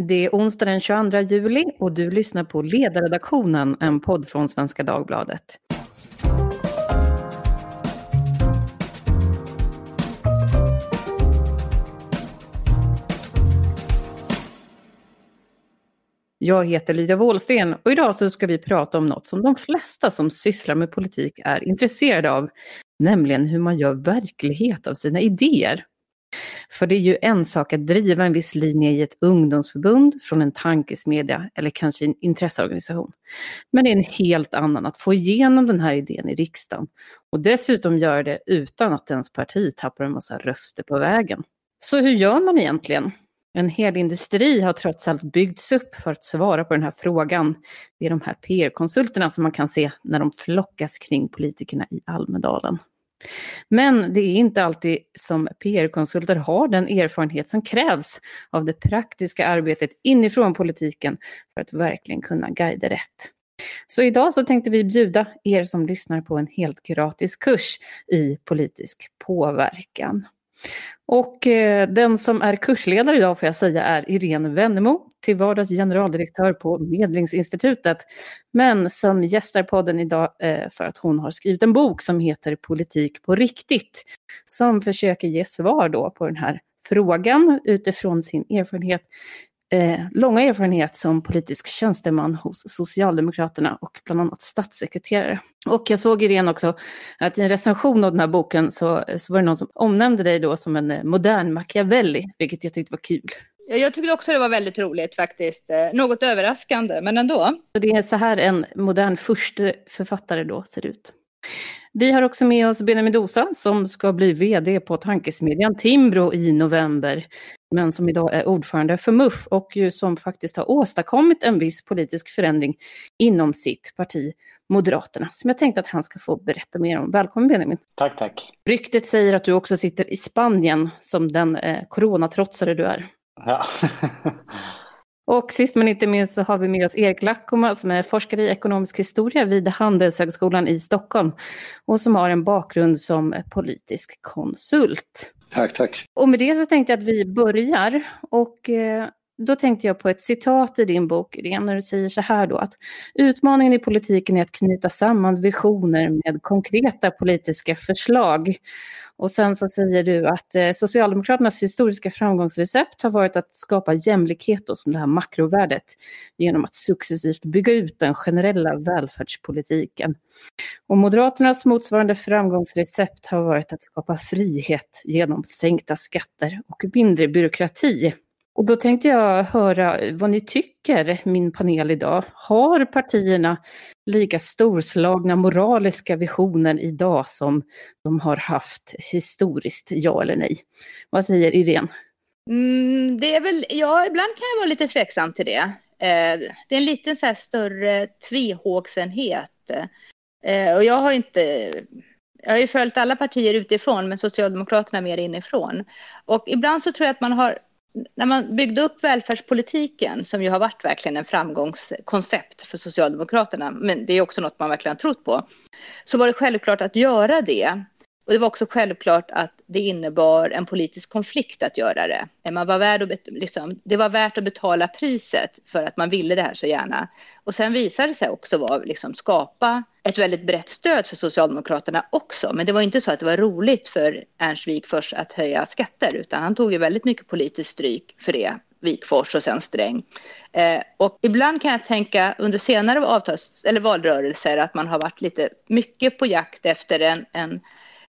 Det är onsdag den 22 juli och du lyssnar på Ledarredaktionen, en podd från Svenska Dagbladet. Jag heter Lydia Wåhlsten och idag så ska vi prata om något som de flesta som sysslar med politik är intresserade av, nämligen hur man gör verklighet av sina idéer. För det är ju en sak att driva en viss linje i ett ungdomsförbund, från en tankesmedja eller kanske en intresseorganisation. Men det är en helt annan att få igenom den här idén i riksdagen och dessutom göra det utan att ens parti tappar en massa röster på vägen. Så hur gör man egentligen? En hel industri har trots allt byggts upp för att svara på den här frågan. Det är de här PR-konsulterna som man kan se när de flockas kring politikerna i Almedalen. Men det är inte alltid som PR-konsulter har den erfarenhet som krävs av det praktiska arbetet inifrån politiken för att verkligen kunna guida rätt. Så idag så tänkte vi bjuda er som lyssnar på en helt gratis kurs i politisk påverkan. Och eh, den som är kursledare idag får jag säga är Irene Wennemo, till vardags generaldirektör på Medlingsinstitutet, men som gästar podden idag eh, för att hon har skrivit en bok som heter Politik på riktigt, som försöker ge svar då på den här frågan utifrån sin erfarenhet eh, långa erfarenhet som politisk tjänsteman hos Socialdemokraterna och bland annat statssekreterare. Och jag såg Irene också att i en recension av den här boken så, så var det någon som omnämnde dig då som en eh, modern Machiavelli, vilket jag tyckte var kul. Jag tyckte också det var väldigt roligt faktiskt. Eh, något överraskande, men ändå. Det är så här en modern första författare då ser ut. Vi har också med oss Benjamin Dosa som ska bli VD på tankesmedjan Timbro i november men som idag är ordförande för MUF och som faktiskt har åstadkommit en viss politisk förändring inom sitt parti Moderaterna, som jag tänkte att han ska få berätta mer om. Välkommen Benjamin! Tack, tack! Ryktet säger att du också sitter i Spanien som den eh, coronatrotsare du är. Ja. Och sist men inte minst så har vi med oss Erik Lackoma som är forskare i ekonomisk historia vid Handelshögskolan i Stockholm och som har en bakgrund som politisk konsult. Tack, tack. Och med det så tänkte jag att vi börjar. Och eh, då tänkte jag på ett citat i din bok, Irene, när du säger så här då att utmaningen i politiken är att knyta samman visioner med konkreta politiska förslag. Och sen så säger du att eh, Socialdemokraternas historiska framgångsrecept har varit att skapa jämlikhet då, som det här makrovärdet genom att successivt bygga ut den generella välfärdspolitiken. Och Moderaternas motsvarande framgångsrecept har varit att skapa frihet genom sänkta skatter och mindre byråkrati. Och då tänkte jag höra vad ni tycker, min panel idag. Har partierna lika storslagna moraliska visioner idag som de har haft historiskt, ja eller nej? Vad säger Irene? Mm, det är väl, ja, ibland kan jag vara lite tveksam till det. Eh, det är en liten så här större tvehågsenhet. Eh, och jag har inte jag har ju följt alla partier utifrån, men Socialdemokraterna mer inifrån. Och ibland så tror jag att man har när man byggde upp välfärdspolitiken, som ju har varit verkligen en framgångskoncept för Socialdemokraterna, men det är också något man verkligen har trott på, så var det självklart att göra det. Och det var också självklart att det innebar en politisk konflikt att göra det. Man var värd att, liksom, det var värt att betala priset för att man ville det här så gärna. Och sen visade det sig också vara, liksom, skapa ett väldigt brett stöd för Socialdemokraterna också. Men det var inte så att det var roligt för Ernst Wigforss att höja skatter, utan han tog ju väldigt mycket politiskt stryk för det. Wigforss och sen Sträng. Eh, och ibland kan jag tänka under senare avtals, eller valrörelser att man har varit lite mycket på jakt efter en, en,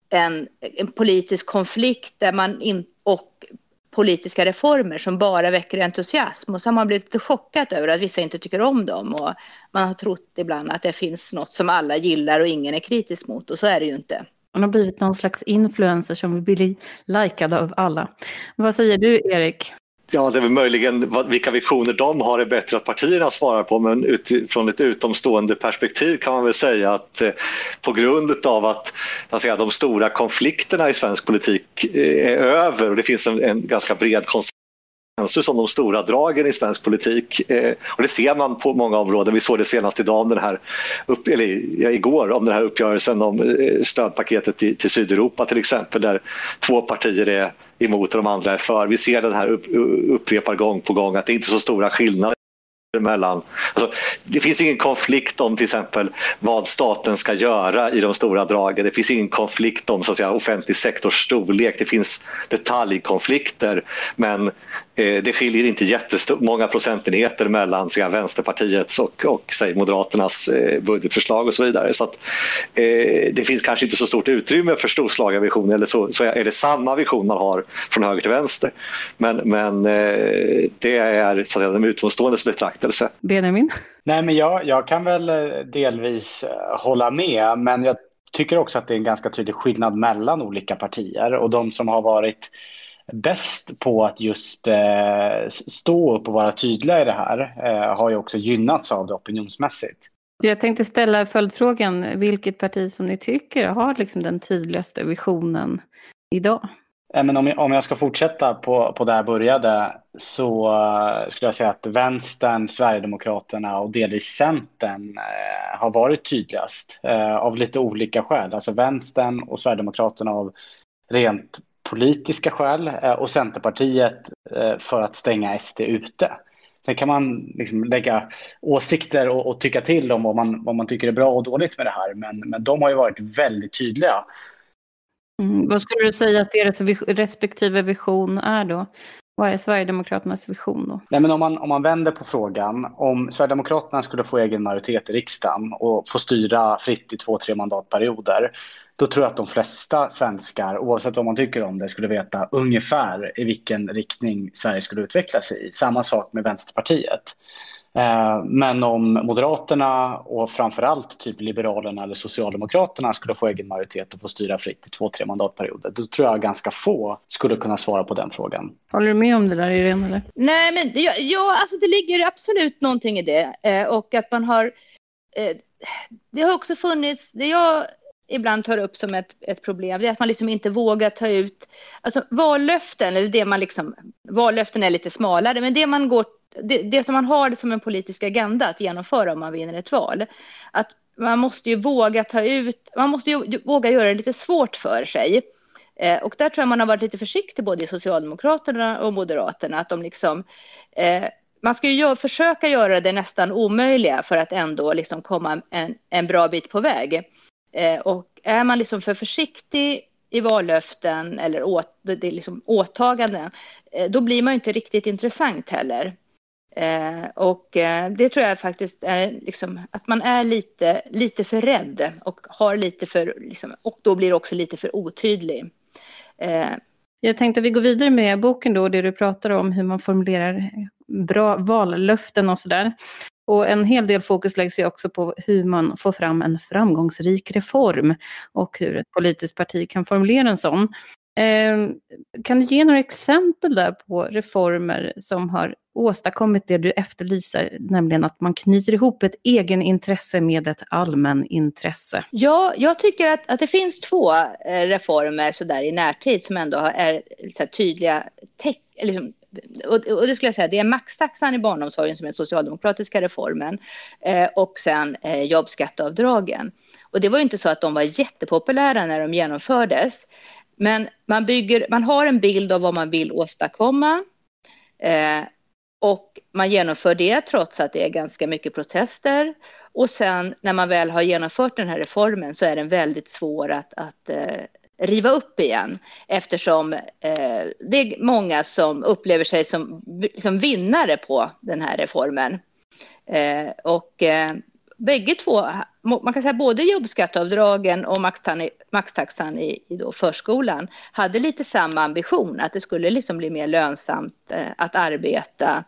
en, en politisk konflikt där man in, och politiska reformer som bara väcker entusiasm och så har man blivit lite chockad över att vissa inte tycker om dem och man har trott ibland att det finns något som alla gillar och ingen är kritisk mot och så är det ju inte. Man har blivit någon slags influencer som vill bli likad av alla. Vad säger du Erik? Ja, det är väl möjligen vilka visioner de har är bättre att partierna svarar på men utifrån ett utomstående perspektiv kan man väl säga att eh, på grund av att säga, de stora konflikterna i svensk politik eh, är över och det finns en, en ganska bred konsensus om de stora dragen i svensk politik. Eh, och det ser man på många områden. Vi såg det senast idag om den här, upp, eller ja, igår om den här uppgörelsen om eh, stödpaketet till, till Sydeuropa till exempel där två partier är emot och de andra är för. Vi ser den här upp, upprepar gång på gång att det inte är så stora skillnader mellan. Alltså, det finns ingen konflikt om till exempel vad staten ska göra i de stora dragen. Det finns ingen konflikt om så att säga, offentlig sektors storlek. Det finns detaljkonflikter men det skiljer inte jättemånga procentenheter mellan säga, Vänsterpartiets och, och säg, Moderaternas eh, budgetförslag och så vidare. Så att, eh, det finns kanske inte så stort utrymme för storslagarvision eller så, så är det samma vision man har från höger till vänster. Men, men eh, det är så att säga, de utomståendes betraktelse. Benjamin? Nej, men jag, jag kan väl eh, delvis eh, hålla med, men jag tycker också att det är en ganska tydlig skillnad mellan olika partier och de som har varit bäst på att just eh, stå upp och vara tydliga i det här eh, har ju också gynnats av det opinionsmässigt. Jag tänkte ställa följdfrågan, vilket parti som ni tycker har liksom den tydligaste visionen idag? Men om, jag, om jag ska fortsätta på, på där jag började så uh, skulle jag säga att Vänstern, Sverigedemokraterna och delvis Centern uh, har varit tydligast uh, av lite olika skäl. Alltså Vänstern och Sverigedemokraterna av rent politiska skäl och Centerpartiet för att stänga SD ute. Sen kan man liksom lägga åsikter och, och, tycka till om vad man, vad man tycker är bra och dåligt med det här, men, men de har ju varit väldigt tydliga. Mm, vad skulle du säga att deras respektive vision är då? Vad är Sverigedemokraternas vision då? Nej, men om, man, om man vänder på frågan, om Sverigedemokraterna skulle få egen majoritet i riksdagen och få styra fritt i två, tre mandatperioder, då tror jag att de flesta svenskar, oavsett vad man tycker om det, skulle veta ungefär i vilken riktning Sverige skulle utvecklas i. Samma sak med Vänsterpartiet. Eh, men om Moderaterna och framförallt typ Liberalerna eller Socialdemokraterna skulle få egen majoritet och få styra fritt i två, tre mandatperioder, då tror jag ganska få skulle kunna svara på den frågan. Håller du med om det där Irene? Eller? Nej, men ja, ja, alltså det ligger absolut någonting i det eh, och att man har eh, det har också funnits, det jag ibland tar upp som ett, ett problem, det är att man liksom inte vågar ta ut, alltså vallöften, eller det man liksom, vallöften är lite smalare, men det man går det, det, som man har som en politisk agenda att genomföra om man vinner ett val. Att man måste ju våga ta ut, man måste ju våga göra det lite svårt för sig. Eh, och där tror jag man har varit lite försiktig både i Socialdemokraterna och Moderaterna. Att de liksom, eh, man ska ju gör, försöka göra det nästan omöjliga för att ändå liksom komma en, en bra bit på väg. Eh, och är man liksom för försiktig i vallöften eller åt, det är liksom åtaganden, eh, då blir man ju inte riktigt intressant heller. Eh, och eh, det tror jag faktiskt är liksom, att man är lite, lite för rädd och har lite för, liksom, och då blir det också lite för otydlig. Eh. Jag tänkte att vi går vidare med boken då, det du pratar om, hur man formulerar bra vallöften och sådär. Och en hel del fokus läggs ju också på hur man får fram en framgångsrik reform och hur ett politiskt parti kan formulera en sån. Eh, kan du ge några exempel där på reformer som har åstadkommit det du efterlyser, nämligen att man knyter ihop ett egenintresse med ett allmänintresse? Ja, jag tycker att, att det finns två eh, reformer så där i närtid som ändå är så tydliga tecken, liksom, och, och, det skulle jag säga, det är maxtaxan i barnomsorgen som är den socialdemokratiska reformen eh, och sen eh, jobbskatteavdragen. Och det var ju inte så att de var jättepopulära när de genomfördes. Men man, bygger, man har en bild av vad man vill åstadkomma. Eh, och man genomför det trots att det är ganska mycket protester. Och sen när man väl har genomfört den här reformen så är den väldigt svår att, att eh, riva upp igen eftersom eh, det är många som upplever sig som, som vinnare på den här reformen. Eh, och eh, bägge två, man kan säga både jobbskatteavdragen och maxtaxan i, i då förskolan hade lite samma ambition, att det skulle liksom bli mer lönsamt eh, att arbeta,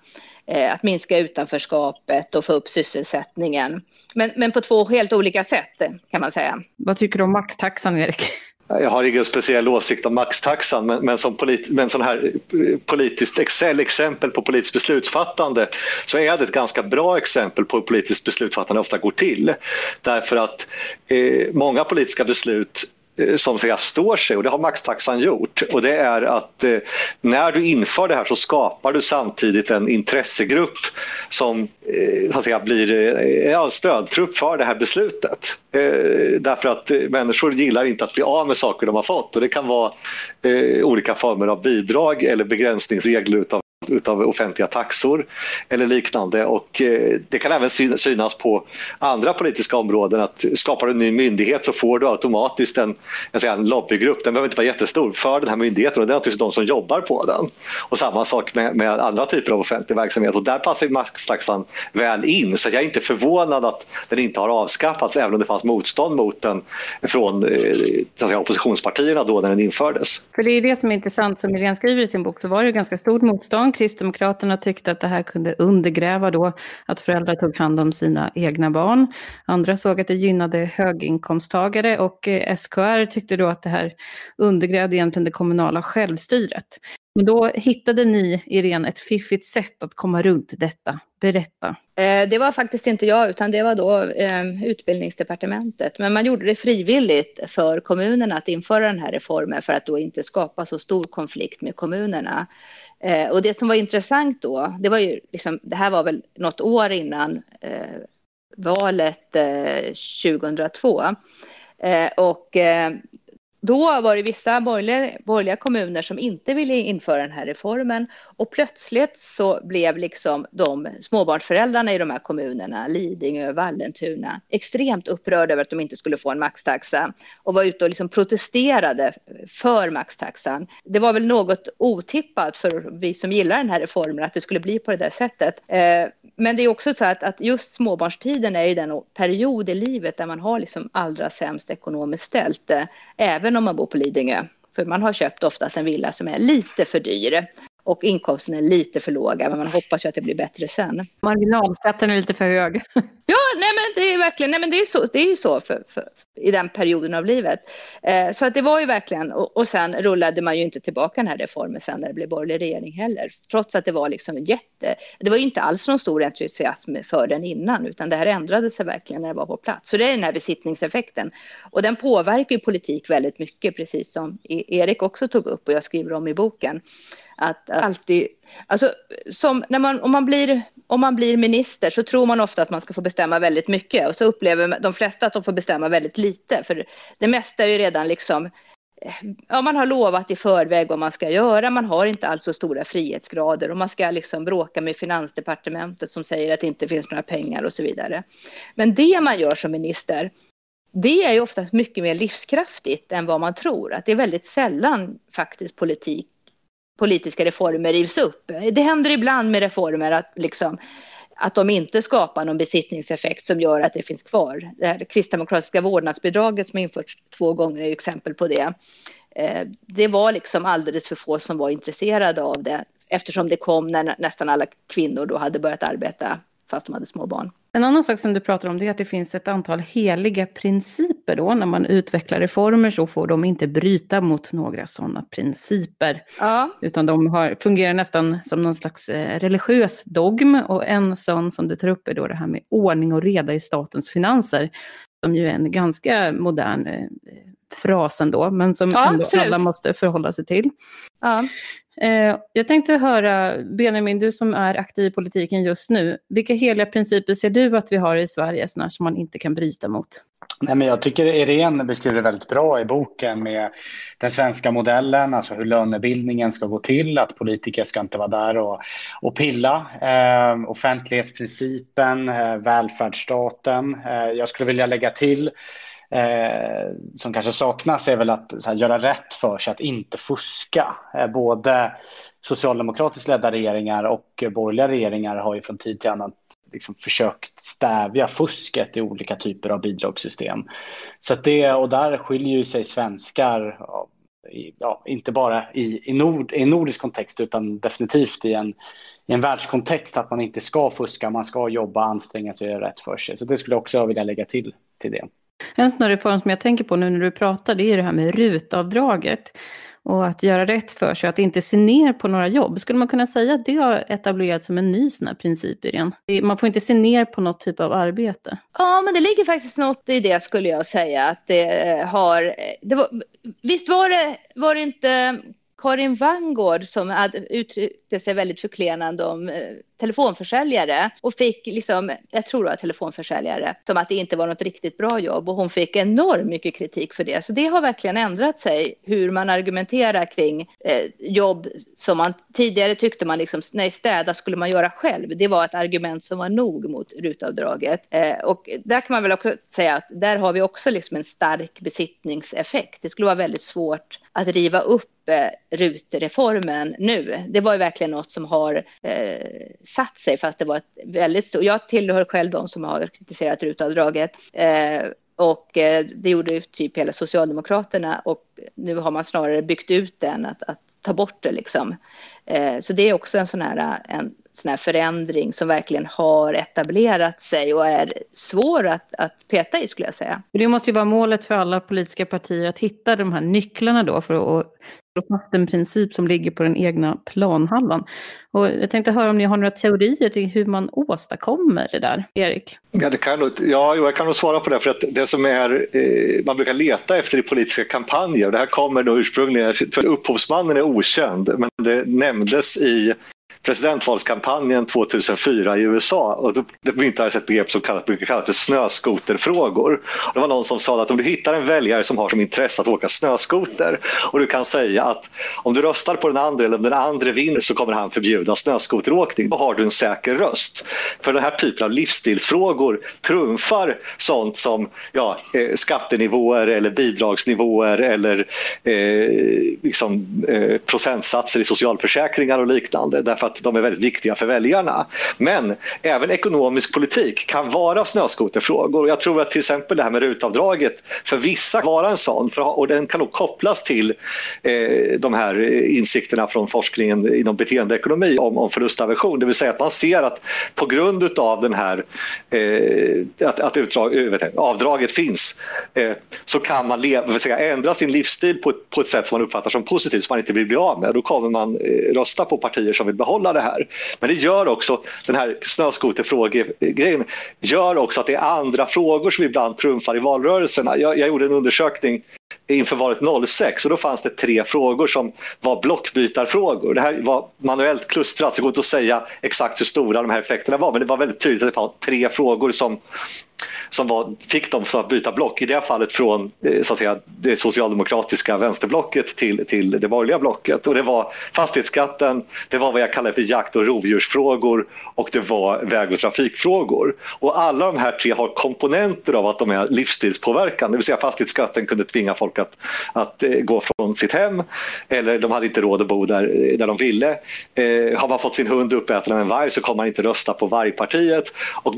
eh, att minska utanförskapet och få upp sysselsättningen. Men, men på två helt olika sätt kan man säga. Vad tycker du om maxtaxan, Erik? Jag har ingen speciell åsikt om maxtaxan men, men som polit, men sån här eh, politiskt excel, exempel på politiskt beslutsfattande så är det ett ganska bra exempel på hur politiskt beslutsfattande ofta går till. Därför att eh, många politiska beslut Eh, som säga, står sig och det har maxtaxan gjort. Och det är att eh, när du inför det här så skapar du samtidigt en intressegrupp som eh, så att säga, blir eh, stödtrupp för det här beslutet. Eh, därför att eh, människor gillar inte att bli av med saker de har fått och det kan vara eh, olika former av bidrag eller begränsningsregler utav utav offentliga taxor eller liknande. Och eh, det kan även synas på andra politiska områden att skapar du en ny myndighet så får du automatiskt en, jag säger, en lobbygrupp, den behöver inte vara jättestor, för den här myndigheten och det är naturligtvis de som jobbar på den. Och samma sak med, med andra typer av offentlig verksamhet och där passar maxtaxan väl in så jag är inte förvånad att den inte har avskaffats även om det fanns motstånd mot den från eh, säga, oppositionspartierna då när den infördes. För det är det som är intressant som Irene skriver i sin bok så var det ganska stort motstånd Kristdemokraterna tyckte att det här kunde undergräva då att föräldrar tog hand om sina egna barn. Andra såg att det gynnade höginkomsttagare och eh, SKR tyckte då att det här undergrävde egentligen det kommunala självstyret. Men då hittade ni, Irene, ett fiffigt sätt att komma runt detta. Berätta. Eh, det var faktiskt inte jag, utan det var då eh, utbildningsdepartementet. Men man gjorde det frivilligt för kommunerna att införa den här reformen för att då inte skapa så stor konflikt med kommunerna. Eh, och det som var intressant då, det var ju liksom, det här var väl något år innan eh, valet eh, 2002. Eh, och eh, då var det vissa borgerliga, borgerliga, kommuner som inte ville införa den här reformen och plötsligt så blev liksom de småbarnsföräldrarna i de här kommunerna, Lidingö, Vallentuna, extremt upprörda över att de inte skulle få en maxtaxa och var ute och liksom protesterade för maxtaxan. Det var väl något otippat för vi som gillar den här reformen att det skulle bli på det där sättet. Eh, men det är också så att, att just småbarnstiden är ju den period i livet där man har liksom allra sämst ekonomiskt ställt, eh, även även om man bor på Lidingö. För man har köpt oftast en villa som är lite för dyr och inkomsten är lite för låga, men man hoppas ju att det blir bättre sen. Marginalskatten är lite för hög. ja, nej men det är verkligen, nej men det är, så, det är ju så för, för, i den perioden av livet. Eh, så att det var ju verkligen, och, och sen rullade man ju inte tillbaka den här reformen sen när det blev borgerlig regering heller, trots att det var liksom jätte, det var ju inte alls någon stor entusiasm för den innan, utan det här ändrade sig verkligen när det var på plats. Så det är den här besittningseffekten, och den påverkar ju politik väldigt mycket, precis som e- Erik också tog upp och jag skriver om i boken att alltid, alltså som när man, om man blir, om man blir minister så tror man ofta att man ska få bestämma väldigt mycket och så upplever de flesta att de får bestämma väldigt lite för det mesta är ju redan liksom eh, Ja, man har lovat i förväg vad man ska göra. Man har inte alls så stora frihetsgrader och man ska liksom bråka med Finansdepartementet som säger att det inte finns några pengar och så vidare. Men det man gör som minister, det är ju ofta mycket mer livskraftigt än vad man tror. Att det är väldigt sällan faktiskt politik politiska reformer rivs upp. Det händer ibland med reformer att, liksom, att de inte skapar någon besittningseffekt som gör att det finns kvar. Det här kristdemokratiska vårdnadsbidraget som införts två gånger är exempel på det. Eh, det var liksom alldeles för få som var intresserade av det eftersom det kom när nästan alla kvinnor då hade börjat arbeta fast de hade små barn. En annan sak som du pratar om det är att det finns ett antal heliga principer då. När man utvecklar reformer så får de inte bryta mot några sådana principer. Ja. Utan de har, fungerar nästan som någon slags eh, religiös dogm. Och en sån som du tar upp är då det här med ordning och reda i statens finanser. Som ju är en ganska modern eh, fras ändå, men som ja, ändå alla måste förhålla sig till. Ja. Eh, jag tänkte höra, Benjamin, du som är aktiv i politiken just nu, vilka heliga principer ser du att vi har i Sverige som man inte kan bryta mot? Nej, men jag tycker Irene beskriver det väldigt bra i boken med den svenska modellen, alltså hur lönebildningen ska gå till, att politiker ska inte vara där och, och pilla. Eh, offentlighetsprincipen, eh, välfärdsstaten. Eh, jag skulle vilja lägga till eh, som kanske saknas är väl att här, göra rätt för sig, att inte fuska. Eh, både socialdemokratiskt ledda regeringar och borgerliga regeringar har ju från tid till annan liksom försökt stävja fusket i olika typer av bidragssystem. Så det, och där skiljer ju sig svenskar, ja, inte bara i, i, nord, i en nordisk kontext utan definitivt i en, i en världskontext att man inte ska fuska, man ska jobba, anstränga sig och göra rätt för sig. Så det skulle jag också vilja lägga till till det. En sån reform som jag tänker på nu när du pratar, det är det här med rutavdraget. och att göra rätt för sig, att inte se ner på några jobb. Skulle man kunna säga att det har etablerats som en ny sån här princip, Irene? Man får inte se ner på något typ av arbete. Ja, men det ligger faktiskt något i det skulle jag säga. Att det eh, har, det var, visst var det, var det inte Karin Vangård som hade uttryckte sig väldigt förklenande om eh, telefonförsäljare och fick liksom, jag tror det var telefonförsäljare, som att det inte var något riktigt bra jobb och hon fick enormt mycket kritik för det. Så det har verkligen ändrat sig hur man argumenterar kring eh, jobb som man tidigare tyckte man liksom, nej städa skulle man göra själv. Det var ett argument som var nog mot rutavdraget. Eh, och där kan man väl också säga att där har vi också liksom en stark besittningseffekt. Det skulle vara väldigt svårt att riva upp eh, RUT-reformen nu. Det var ju verkligen något som har eh, satt sig fast det var ett väldigt stort. Jag tillhör själv de som har kritiserat rutavdraget. Eh, och eh, det gjorde ju typ hela Socialdemokraterna och nu har man snarare byggt ut den att, att ta bort det liksom. Eh, så det är också en sån här, en sån här förändring som verkligen har etablerat sig och är svår att, att peta i skulle jag säga. Det måste ju vara målet för alla politiska partier att hitta de här nycklarna då för att slå fast en princip som ligger på den egna planhalvan. Och jag tänkte höra om ni har några teorier till hur man åstadkommer det där, Erik? Ja, det kan jag, ja jag kan nog svara på det, för att det som är, eh, man brukar leta efter i politiska kampanjer, det här kommer då ursprungligen, för upphovsmannen är okänd, men det nämndes i presidentvalskampanjen 2004 i USA och då myntades ett begrepp som kallas, brukar kallas för snöskoterfrågor. Det var någon som sa att om du hittar en väljare som har som intresse att åka snöskoter och du kan säga att om du röstar på den andra eller om den andra vinner så kommer han förbjuda snöskoteråkning. Då har du en säker röst. För den här typen av livsstilsfrågor trumfar sånt som ja, eh, skattenivåer eller bidragsnivåer eller eh, liksom, eh, procentsatser i socialförsäkringar och liknande. Därför att de är väldigt viktiga för väljarna. Men även ekonomisk politik kan vara snöskoterfrågor. Jag tror att till exempel det här med rutavdraget för vissa kan vara en sån för, och den kan nog kopplas till eh, de här insikterna från forskningen inom beteendeekonomi om, om förlustaversion. Det vill säga att man ser att på grund av den här eh, att, att utdrag, eh, vet, avdraget finns eh, så kan man leva, säga, ändra sin livsstil på ett, på ett sätt som man uppfattar som positivt som man inte vill bli av med. Då kommer man eh, rösta på partier som vill behålla behålla det här. Men det gör också, den här snöskoterfrågegrejen, gör också att det är andra frågor som ibland trumfar i valrörelserna. Jag, jag gjorde en undersökning inför valet 06 och då fanns det tre frågor som var blockbytarfrågor. Det här var manuellt klustrat så det går inte att säga exakt hur stora de här effekterna var men det var väldigt tydligt att det var tre frågor som som var, fick dem att byta block. I det fallet från eh, så att säga, det socialdemokratiska vänsterblocket till, till det borgerliga blocket. Och det var fastighetsskatten, det var vad jag kallar för jakt och rovdjursfrågor och det var väg och trafikfrågor. Och alla de här tre har komponenter av att de är livsstilspåverkande. Det vill säga fastighetsskatten kunde tvinga folk att, att eh, gå från sitt hem eller de hade inte råd att bo där, eh, där de ville. Eh, har man fått sin hund uppäten av en varg så kommer man inte rösta på vargpartiet. Och,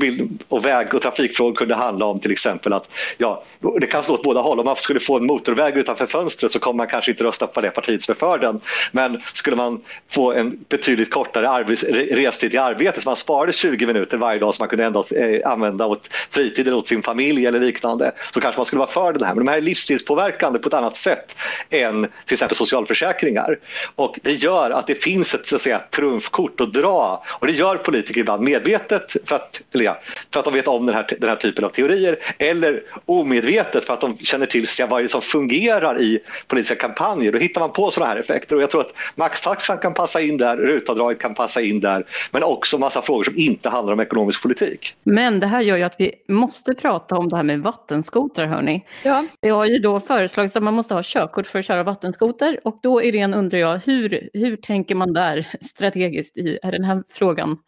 och väg och trafikfrågor kunde handla om till exempel att ja, det kan slå åt båda håll. Om man skulle få en motorväg utanför fönstret så kommer man kanske inte rösta på det partiet som är för den. Men skulle man få en betydligt kortare arbets, restid till arbete så man sparade 20 minuter varje dag som man kunde ändå eh, använda åt fritiden, åt sin familj eller liknande så kanske man skulle vara för det här. Men de här är livsstilspåverkande på ett annat sätt än till exempel socialförsäkringar. Och det gör att det finns ett så att säga, trumfkort att dra och det gör politiker ibland medvetet för att, eller ja, för att de vet om den här, den här typen av teorier eller omedvetet för att de känner till sig vad det som fungerar i politiska kampanjer. Då hittar man på sådana här effekter och jag tror att maxtaxan kan passa in där, rutavdraget kan passa in där men också massa frågor som inte handlar om ekonomisk politik. Men det här gör ju att vi måste prata om det här med vattenskotrar hörni. Ja. Det har ju då föreslagits att man måste ha körkort för att köra vattenskoter och då Irene undrar jag hur, hur tänker man där strategiskt i, är den här frågan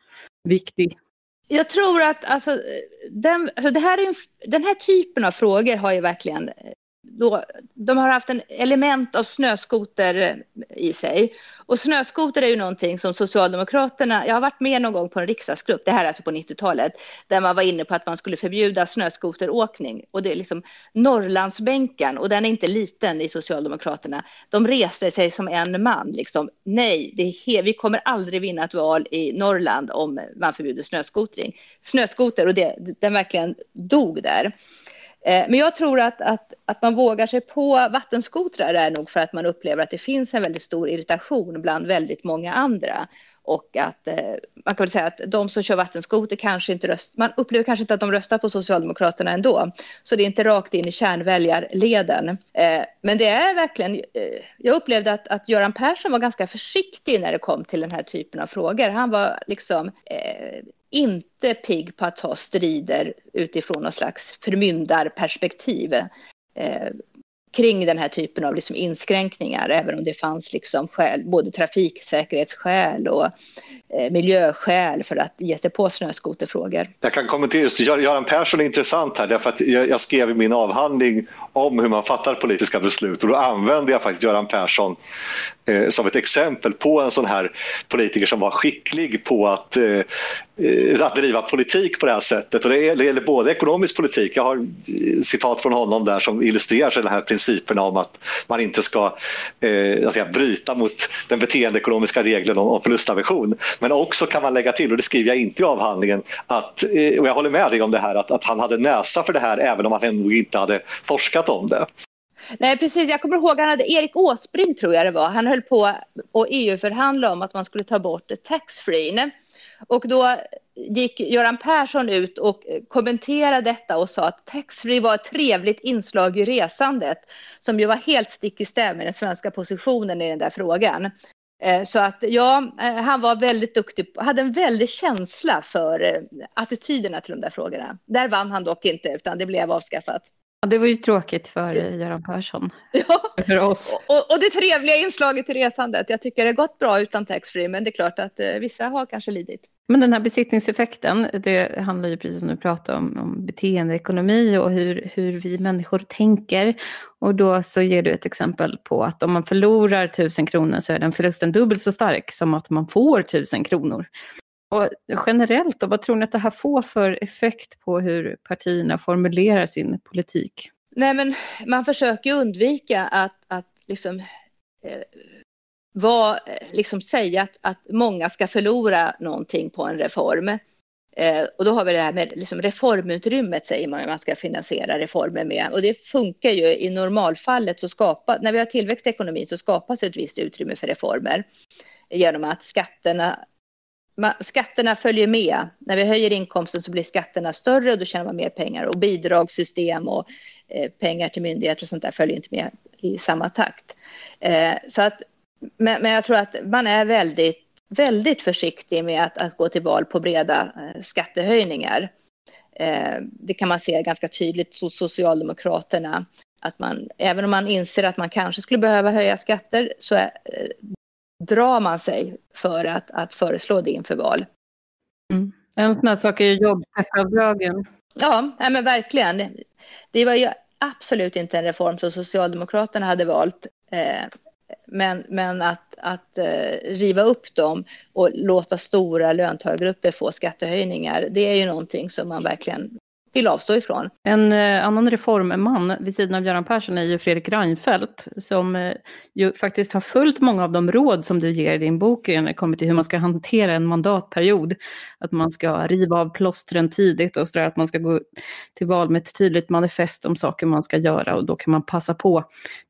viktig? Jag tror att alltså, eh, den, alltså det här är en, den här typen av frågor har ju verkligen eh, då, de har haft en element av snöskoter i sig. Och snöskoter är ju någonting som Socialdemokraterna, jag har varit med någon gång på en riksdagsgrupp, det här är alltså på 90-talet, där man var inne på att man skulle förbjuda snöskoteråkning. Och det är liksom Norrlandsbänken, och den är inte liten i Socialdemokraterna, de reste sig som en man, liksom, nej, det vi kommer aldrig vinna ett val i Norrland om man förbjuder snöskotring. Snöskoter, och det, den verkligen dog där. Eh, men jag tror att, att, att man vågar sig på vattenskotrar är nog för att man upplever att det finns en väldigt stor irritation bland väldigt många andra. Och att eh, man kan väl säga att de som kör vattenskoter kanske inte röstar, man upplever kanske inte att de röstar på Socialdemokraterna ändå. Så det är inte rakt in i kärnväljarleden. Eh, men det är verkligen, eh, jag upplevde att, att Göran Persson var ganska försiktig när det kom till den här typen av frågor. Han var liksom eh, inte pigg på att ta strider utifrån någon slags förmyndarperspektiv eh, kring den här typen av liksom inskränkningar, även om det fanns liksom skäl, både trafiksäkerhetsskäl och eh, miljöskäl för att ge sig på snöskoterfrågor. Jag kan kommentera just Göran Persson är intressant här därför att jag, jag skrev i min avhandling om hur man fattar politiska beslut och då använde jag faktiskt Göran Persson eh, som ett exempel på en sån här politiker som var skicklig på att, eh, eh att driva politik på det här sättet. Och det, gäller både ekonomisk politik, jag har eh, citat från honom där som illustrerar den här principen om att man inte ska eh, säga, bryta mot den beteendeekonomiska regeln om, om förlustaversion. Men också kan man lägga till, och det skriver jag inte i avhandlingen, att, eh, och jag håller med dig om det här, att, att han hade näsa för det här även om han nog inte hade forskat om det. Nej, precis. Jag kommer ihåg han hade Erik Åsbrink, tror jag det var. Han höll på att EU-förhandla om att man skulle ta bort taxfree. Och då gick Göran Persson ut och kommenterade detta och sa att taxfree var ett trevligt inslag i resandet som ju var helt stick i stäv med den svenska positionen i den där frågan. Eh, så att ja, eh, han var väldigt duktig, hade en väldig känsla för eh, attityderna till de där frågorna. Där vann han dock inte, utan det blev avskaffat. Ja, det var ju tråkigt för Göran Persson. Ja, för oss. Och, och, det trevliga inslaget i resandet. Jag tycker det har gått bra utan taxfree, men det är klart att vissa har kanske lidit. Men den här besittningseffekten, det handlar ju precis som du pratade om, om beteendeekonomi och hur, hur vi människor tänker. Och då så ger du ett exempel på att om man förlorar tusen kronor så är den förlusten dubbelt så stark som att man får tusen kronor. Och generellt, då, vad tror ni att det här får för effekt på hur partierna formulerar sin politik? Nej, men man försöker undvika att, att liksom, eh, vad, eh, liksom säga att, att många ska förlora någonting på en reform. Eh, och då har vi det här med liksom reformutrymmet säger man man ska finansiera reformer med. Och det funkar ju i normalfallet så skapa, när vi har tillväxt i ekonomin så skapas ett visst utrymme för reformer genom att skatterna skatterna följer med. När vi höjer inkomsten så blir skatterna större och då tjänar man mer pengar. Och bidragssystem och eh, pengar till myndigheter och sånt där följer inte med i samma takt. Eh, så att, men, men, jag tror att man är väldigt, väldigt försiktig med att, att gå till val på breda eh, skattehöjningar. Eh, det kan man se ganska tydligt hos Socialdemokraterna. Att man, även om man inser att man kanske skulle behöva höja skatter så är, eh, drar man sig för att, att föreslå det inför val. Mm. En sån här sak är jobbskatteavdragen. Ja, men verkligen. Det var ju absolut inte en reform som Socialdemokraterna hade valt. Eh, men, men att, att eh, riva upp dem och låta stora löntagargrupper få skattehöjningar, det är ju någonting som man verkligen vill avstå ifrån. En eh, annan reformman vid sidan av Göran Persson är ju Fredrik Reinfeldt som eh, ju faktiskt har följt många av de råd som du ger i din bok när det kommer till hur man ska hantera en mandatperiod. Att man ska riva av plåstren tidigt och sådär, att man ska gå till val med ett tydligt manifest om saker man ska göra och då kan man passa på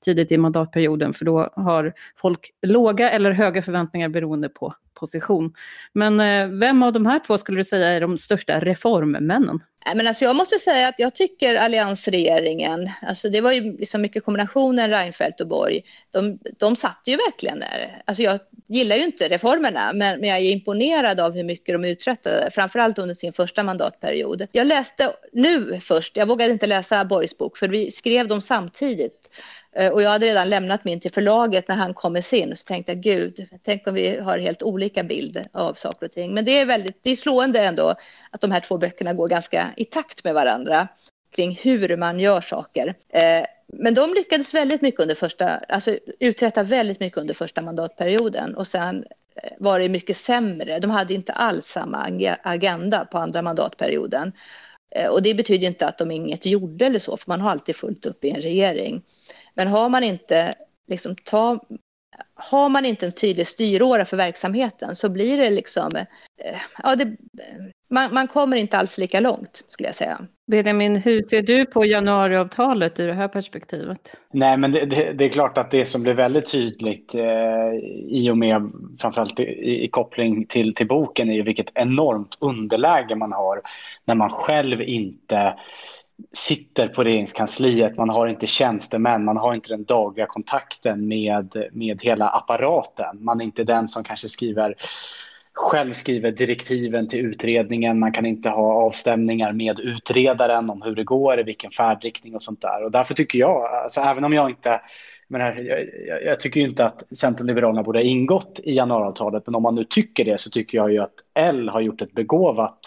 tidigt i mandatperioden för då har folk låga eller höga förväntningar beroende på position. Men eh, vem av de här två skulle du säga är de största reformmännen? Äh, men alltså jag måste säga att jag tycker alliansregeringen, alltså det var ju liksom mycket kombinationen Reinfeldt och Borg, de, de satt ju verkligen där. Alltså jag gillar ju inte reformerna, men, men jag är imponerad av hur mycket de uträttade, framförallt under sin första mandatperiod. Jag läste nu först, jag vågade inte läsa Borgs bok, för vi skrev dem samtidigt. Eh, och jag hade redan lämnat min till förlaget när han kom med sin. Så tänkte jag, gud, tänk om vi har helt olika bild av saker och ting. Men det är väldigt, det är slående ändå att de här två böckerna går ganska i takt med varandra kring hur man gör saker. Eh, men de lyckades väldigt mycket under första, alltså uträtta väldigt mycket under första mandatperioden och sen eh, var det mycket sämre. De hade inte alls samma agenda på andra mandatperioden. Och det betyder inte att de inget gjorde eller så, för man har alltid fullt upp i en regering. Men har man inte liksom ta, har man inte en tydlig styråra för verksamheten så blir det liksom, eh, ja, det, man, man kommer inte alls lika långt skulle jag säga. Benjamin, hur ser du på januariavtalet i det här perspektivet? Nej, men det, det, det är klart att det som blir väldigt tydligt eh, i och med framförallt i, i koppling till, till boken är ju vilket enormt underläge man har när man själv inte sitter på regeringskansliet, man har inte tjänstemän, man har inte den dagliga kontakten med, med hela apparaten. Man är inte den som kanske skriver själv skriver direktiven till utredningen. Man kan inte ha avstämningar med utredaren om hur det går, i vilken färdriktning och sånt där. Och därför tycker jag, alltså, även om jag inte menar, jag, jag, tycker inte att Centern och Liberalerna borde ha ingått i januariavtalet, men om man nu tycker det så tycker jag ju att L har gjort ett begåvat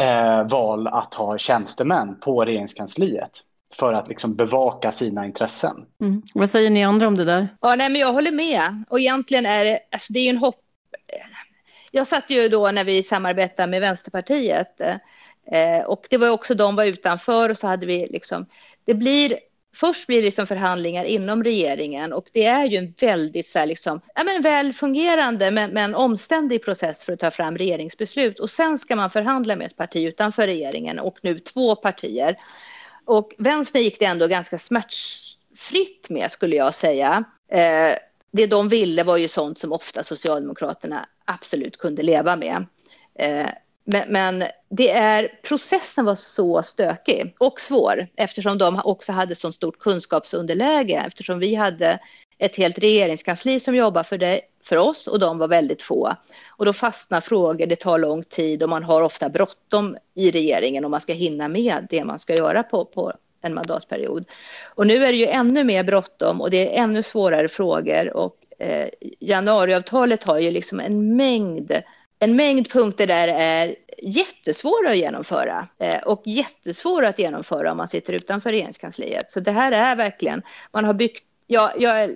eh, val att ha tjänstemän på regeringskansliet för att liksom bevaka sina intressen. Mm. Vad säger ni andra om det där? Ja, nej, men jag håller med. Och egentligen är det, alltså det är en hopp... Jag satt ju då när vi samarbetade med Vänsterpartiet eh, och det var också de var utanför och så hade vi liksom... Det blir först blir det liksom förhandlingar inom regeringen och det är ju en väldigt så här liksom, ja, men väl fungerande men, men omständig process för att ta fram regeringsbeslut och sen ska man förhandla med ett parti utanför regeringen och nu två partier. Och vänstern gick det ändå ganska smärtfritt med skulle jag säga. Eh, det de ville var ju sånt som ofta Socialdemokraterna absolut kunde leva med. Eh, men, men, det är, processen var så stökig och svår eftersom de också hade så stort kunskapsunderläge eftersom vi hade ett helt regeringskansli som jobbade för, det, för oss och de var väldigt få. Och då fastnar frågor, det tar lång tid och man har ofta bråttom i regeringen om man ska hinna med det man ska göra på, på en mandatperiod. Och nu är det ju ännu mer bråttom och det är ännu svårare frågor och eh, januariavtalet har ju liksom en mängd en mängd punkter där är jättesvåra att genomföra eh, och jättesvåra att genomföra om man sitter utanför regeringskansliet. Så det här är verkligen, man har byggt, ja, jag,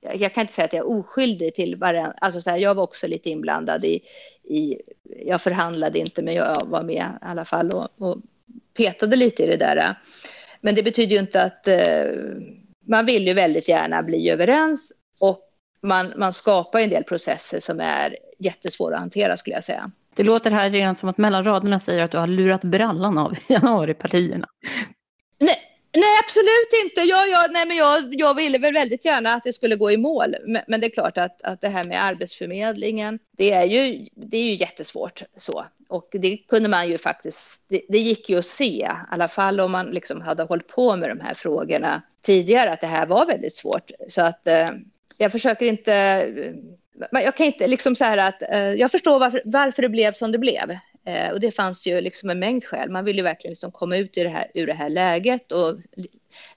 jag kan inte säga att jag är oskyldig till varandra, alltså så här, jag var också lite inblandad i, i, jag förhandlade inte men jag var med i alla fall och, och petade lite i det där. Men det betyder ju inte att eh, man vill ju väldigt gärna bli överens och man, man skapar en del processer som är jättesvåra att hantera skulle jag säga. Det låter här redan som att mellan raderna säger att du har lurat brallan av januaripartierna. Nej, nej absolut inte. Jag, jag, nej, men jag, jag ville väl väldigt gärna att det skulle gå i mål. Men, men, det är klart att, att det här med Arbetsförmedlingen, det är ju, det är ju jättesvårt så. Och det kunde man ju faktiskt, det, det gick ju att se, i alla fall om man liksom hade hållit på med de här frågorna tidigare, att det här var väldigt svårt. Så att eh, jag försöker inte jag kan inte liksom så här att eh, jag förstår varför, varför det blev som det blev. Eh, och det fanns ju liksom en mängd skäl. Man ville ju verkligen liksom komma ut ur det här, ur det här läget. Och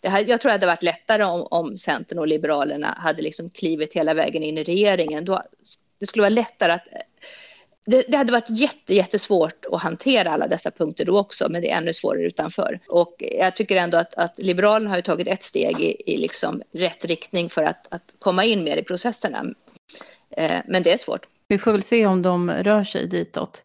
det här, jag tror att det hade varit lättare om, om Centern och Liberalerna hade liksom klivit hela vägen in i regeringen. Då, det skulle vara lättare att eh, det, det, hade varit jätte, jättesvårt att hantera alla dessa punkter då också, men det är ännu svårare utanför. Och jag tycker ändå att, att Liberalerna har tagit ett steg i, i liksom rätt riktning för att, att komma in mer i processerna. Eh, men det är svårt. Vi får väl se om de rör sig ditåt.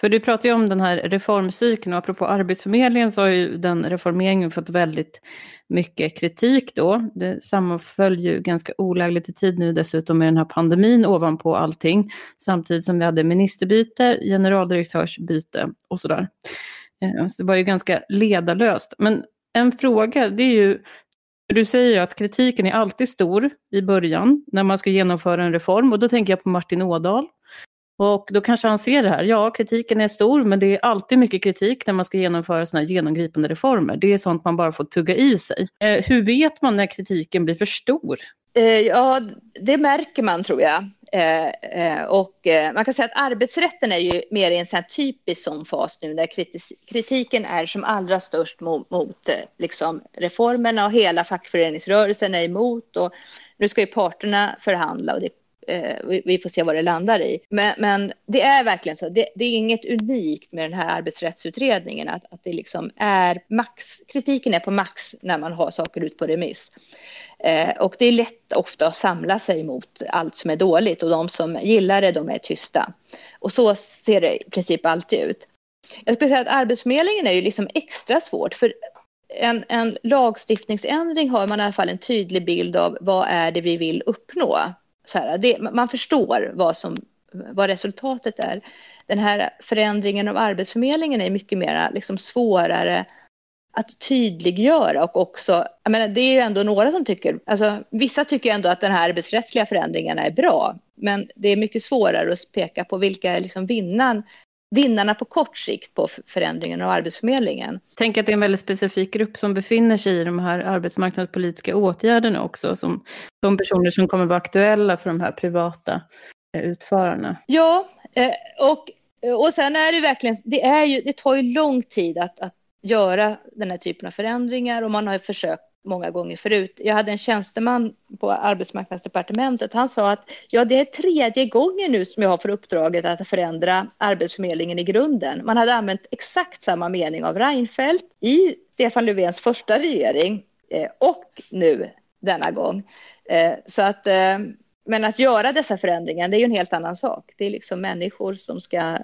För du pratar ju om den här reformcykeln och apropå Arbetsförmedlingen så har ju den reformeringen fått väldigt mycket kritik då. Det sammanföll ju ganska olägligt i tid nu dessutom med den här pandemin ovanpå allting. Samtidigt som vi hade ministerbyte, generaldirektörsbyte och sådär. Eh, så det var ju ganska ledarlöst. Men en fråga, det är ju du säger att kritiken är alltid stor i början när man ska genomföra en reform och då tänker jag på Martin Ådahl. Och då kanske han ser det här, ja kritiken är stor men det är alltid mycket kritik när man ska genomföra sådana här genomgripande reformer. Det är sånt man bara får tugga i sig. Eh, hur vet man när kritiken blir för stor? Eh, ja, det märker man tror jag. Eh, eh, och eh, man kan säga att arbetsrätten är ju mer i en sån typisk sån fas nu när kritiken är som allra störst mot, mot liksom reformerna och hela fackföreningsrörelsen är emot och nu ska ju parterna förhandla och det, Eh, vi får se vad det landar i. Men, men det är verkligen så, det, det, är inget unikt med den här arbetsrättsutredningen att, att det liksom är max, kritiken är på max när man har saker ut på remiss. Eh, och det är lätt ofta att samla sig mot allt som är dåligt och de som gillar det, de är tysta. Och så ser det i princip alltid ut. Jag skulle säga att Arbetsförmedlingen är ju liksom extra svårt för en, en lagstiftningsändring har man i alla fall en tydlig bild av vad är det vi vill uppnå så här, det, man förstår vad, som, vad resultatet är. Den här förändringen av Arbetsförmedlingen är mycket mer liksom, svårare att tydliggöra och också, jag menar, det är ju ändå några som tycker, alltså vissa tycker ändå att den här arbetsrättsliga förändringarna är bra, men det är mycket svårare att peka på vilka är liksom vinnaren, vinnarna på kort sikt på förändringen av Arbetsförmedlingen. Tänk att det är en väldigt specifik grupp som befinner sig i de här arbetsmarknadspolitiska åtgärderna också, som de personer som kommer vara aktuella för de här privata eh, utförarna. Ja, eh, och, och sen är det verkligen, det, är ju, det tar ju lång tid att, att göra den här typen av förändringar och man har ju försökt många gånger förut. Jag hade en tjänsteman på arbetsmarknadsdepartementet. Han sa att ja, det är tredje gången nu som jag har för uppdraget att förändra Arbetsförmedlingen i grunden. Man hade använt exakt samma mening av Reinfeldt i Stefan Löfvens första regering eh, och nu denna gång. Eh, så att, eh, men att göra dessa förändringar, det är ju en helt annan sak. Det är liksom människor som ska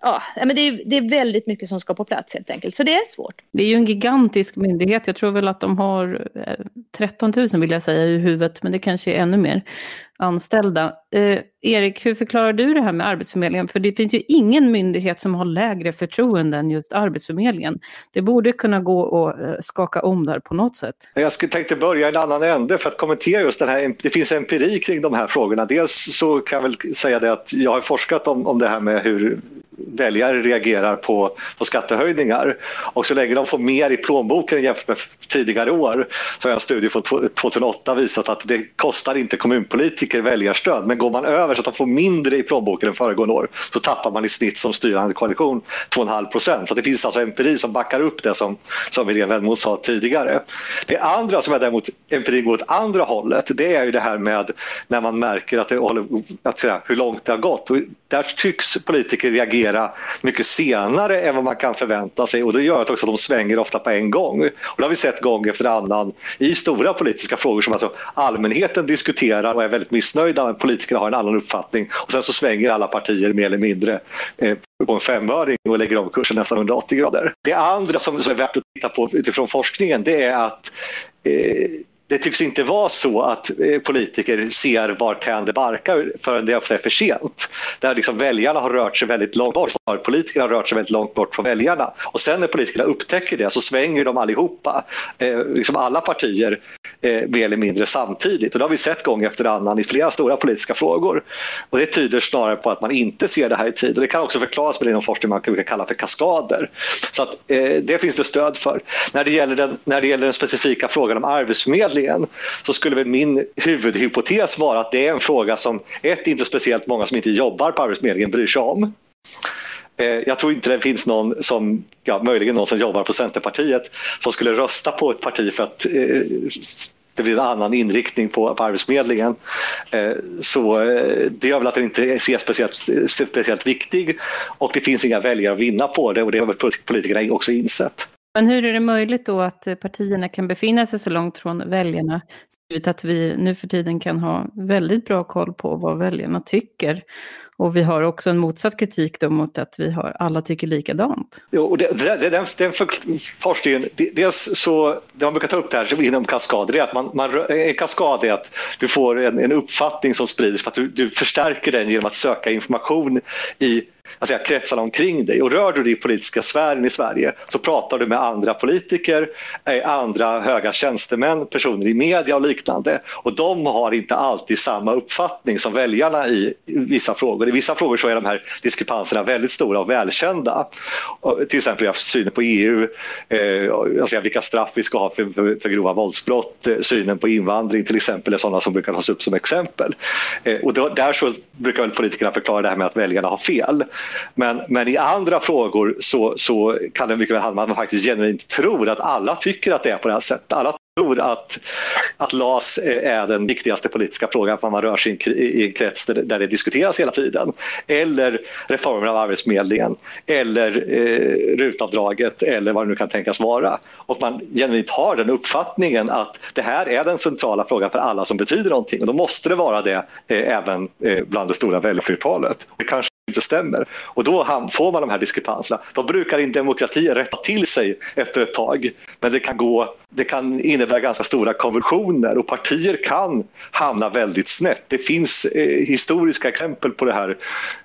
ja, men det är, det är väldigt mycket som ska på plats helt enkelt. Så det är svårt. Det är ju en gigantisk myndighet. Jag tror väl att de har eh, 13 000 vill jag säga i huvudet, men det kanske är ännu mer anställda. Eh, Erik, hur förklarar du det här med Arbetsförmedlingen? För det finns ju ingen myndighet som har lägre förtroende än just Arbetsförmedlingen. Det borde kunna gå att eh, skaka om där på något sätt. Jag skulle tänkte börja i en annan ände för att kommentera just den här. Det finns empiri kring de här frågorna. Dels så kan jag väl säga det att jag har forskat om, om det här med hur väljare reagerar på, på skattehöjningar. Och så länge de får mer i plånboken jämfört med tidigare år så har en studie från 2008 visat att det kostar inte kommunpolitiker väljarstöd men går man över så att de får mindre i plånboken än föregående år så tappar man i snitt som styrande koalition 2,5 procent. Så det finns alltså empiri som backar upp det som, som Irene Wennemo sa tidigare. Det andra som är däremot empirin går åt andra hållet det är ju det här med när man märker att det håller, att säga, hur långt det har gått. Och där tycks politiker reagera mycket senare än vad man kan förvänta sig och det gör att också de svänger ofta på en gång. Och det har vi sett gång efter annan i stora politiska frågor som alltså allmänheten diskuterar och är väldigt missnöjda men politikerna har en annan uppfattning och sen så svänger alla partier mer eller mindre eh, på en femöring och lägger om kursen nästan 180 grader. Det andra som är värt att titta på utifrån forskningen det är att eh, det tycks inte vara så att eh, politiker ser varthän det barkar förrän det ofta är för sent. Där liksom väljarna har rört sig väldigt långt bort, politikerna har rört sig väldigt långt bort från väljarna. Och sen när politikerna upptäcker det så svänger de allihopa, eh, liksom alla partier, eh, mer eller mindre samtidigt. Och det har vi sett gång efter annan i flera stora politiska frågor. Och det tyder snarare på att man inte ser det här i tid. Och det kan också förklaras med det inom forskning man brukar kalla för kaskader. Så att, eh, det finns det stöd för. När det, gäller den, när det gäller den specifika frågan om arbetsförmedling Arbetsförmedlingen så skulle väl min huvudhypotes vara att det är en fråga som ett, inte speciellt många som inte jobbar på Arbetsförmedlingen bryr sig om. Eh, jag tror inte det finns någon som, ja, möjligen någon som jobbar på Centerpartiet som skulle rösta på ett parti för att eh, det blir en annan inriktning på, på Arbetsförmedlingen. Eh, så eh, det gör väl att den inte ses speciellt, speciellt viktig och det finns inga väljare att vinna på det och det har väl politikerna också insett. Men hur är det möjligt då att eh, partierna kan befinna sig så långt från väljarna? Givet att vi nu för tiden kan ha väldigt bra koll på vad väljarna tycker. Och vi har också en motsatt kritik då mot att vi har, alla tycker likadant. Jo, och det, det, den, den forskningen, dels så, det man brukar ta upp det här inom kaskader, är att man, man, en kaskad är att du får en, en uppfattning som sprids för att du, du förstärker den genom att söka information i alltså, kretsarna omkring dig. Och rör du dig i politiska sfären i Sverige så pratar du med andra politiker, eh, andra höga tjänstemän, personer i media och liknande. Och de har inte alltid samma uppfattning som väljarna i vissa frågor. I vissa frågor så är de här diskrepanserna väldigt stora och välkända. Till exempel synen på EU, eh, alltså vilka straff vi ska ha för, för, för grova våldsbrott, eh, synen på invandring till exempel är sådana som brukar tas upp som exempel. Eh, och då, där så brukar väl politikerna förklara det här med att väljarna har fel. Men, men i andra frågor så, så kan det mycket väl handla om att man faktiskt genuint tror att alla tycker att det är på det här sättet. Alla tror att, att LAS är den viktigaste politiska frågan för man rör sig i en krets där det diskuteras hela tiden. Eller reformen av Arbetsförmedlingen eller eh, rutavdraget eller vad det nu kan tänkas vara. Och man genuint har den uppfattningen att det här är den centrala frågan för alla som betyder någonting och då måste det vara det eh, även eh, bland det stora väljarflertalet. Det kanske inte stämmer. Och då får man de här diskrepanserna. Då brukar en demokrati rätta till sig efter ett tag. Men det kan, gå, det kan innebära ganska stora konvulsioner och partier kan hamna väldigt snett. Det finns eh, historiska exempel på det här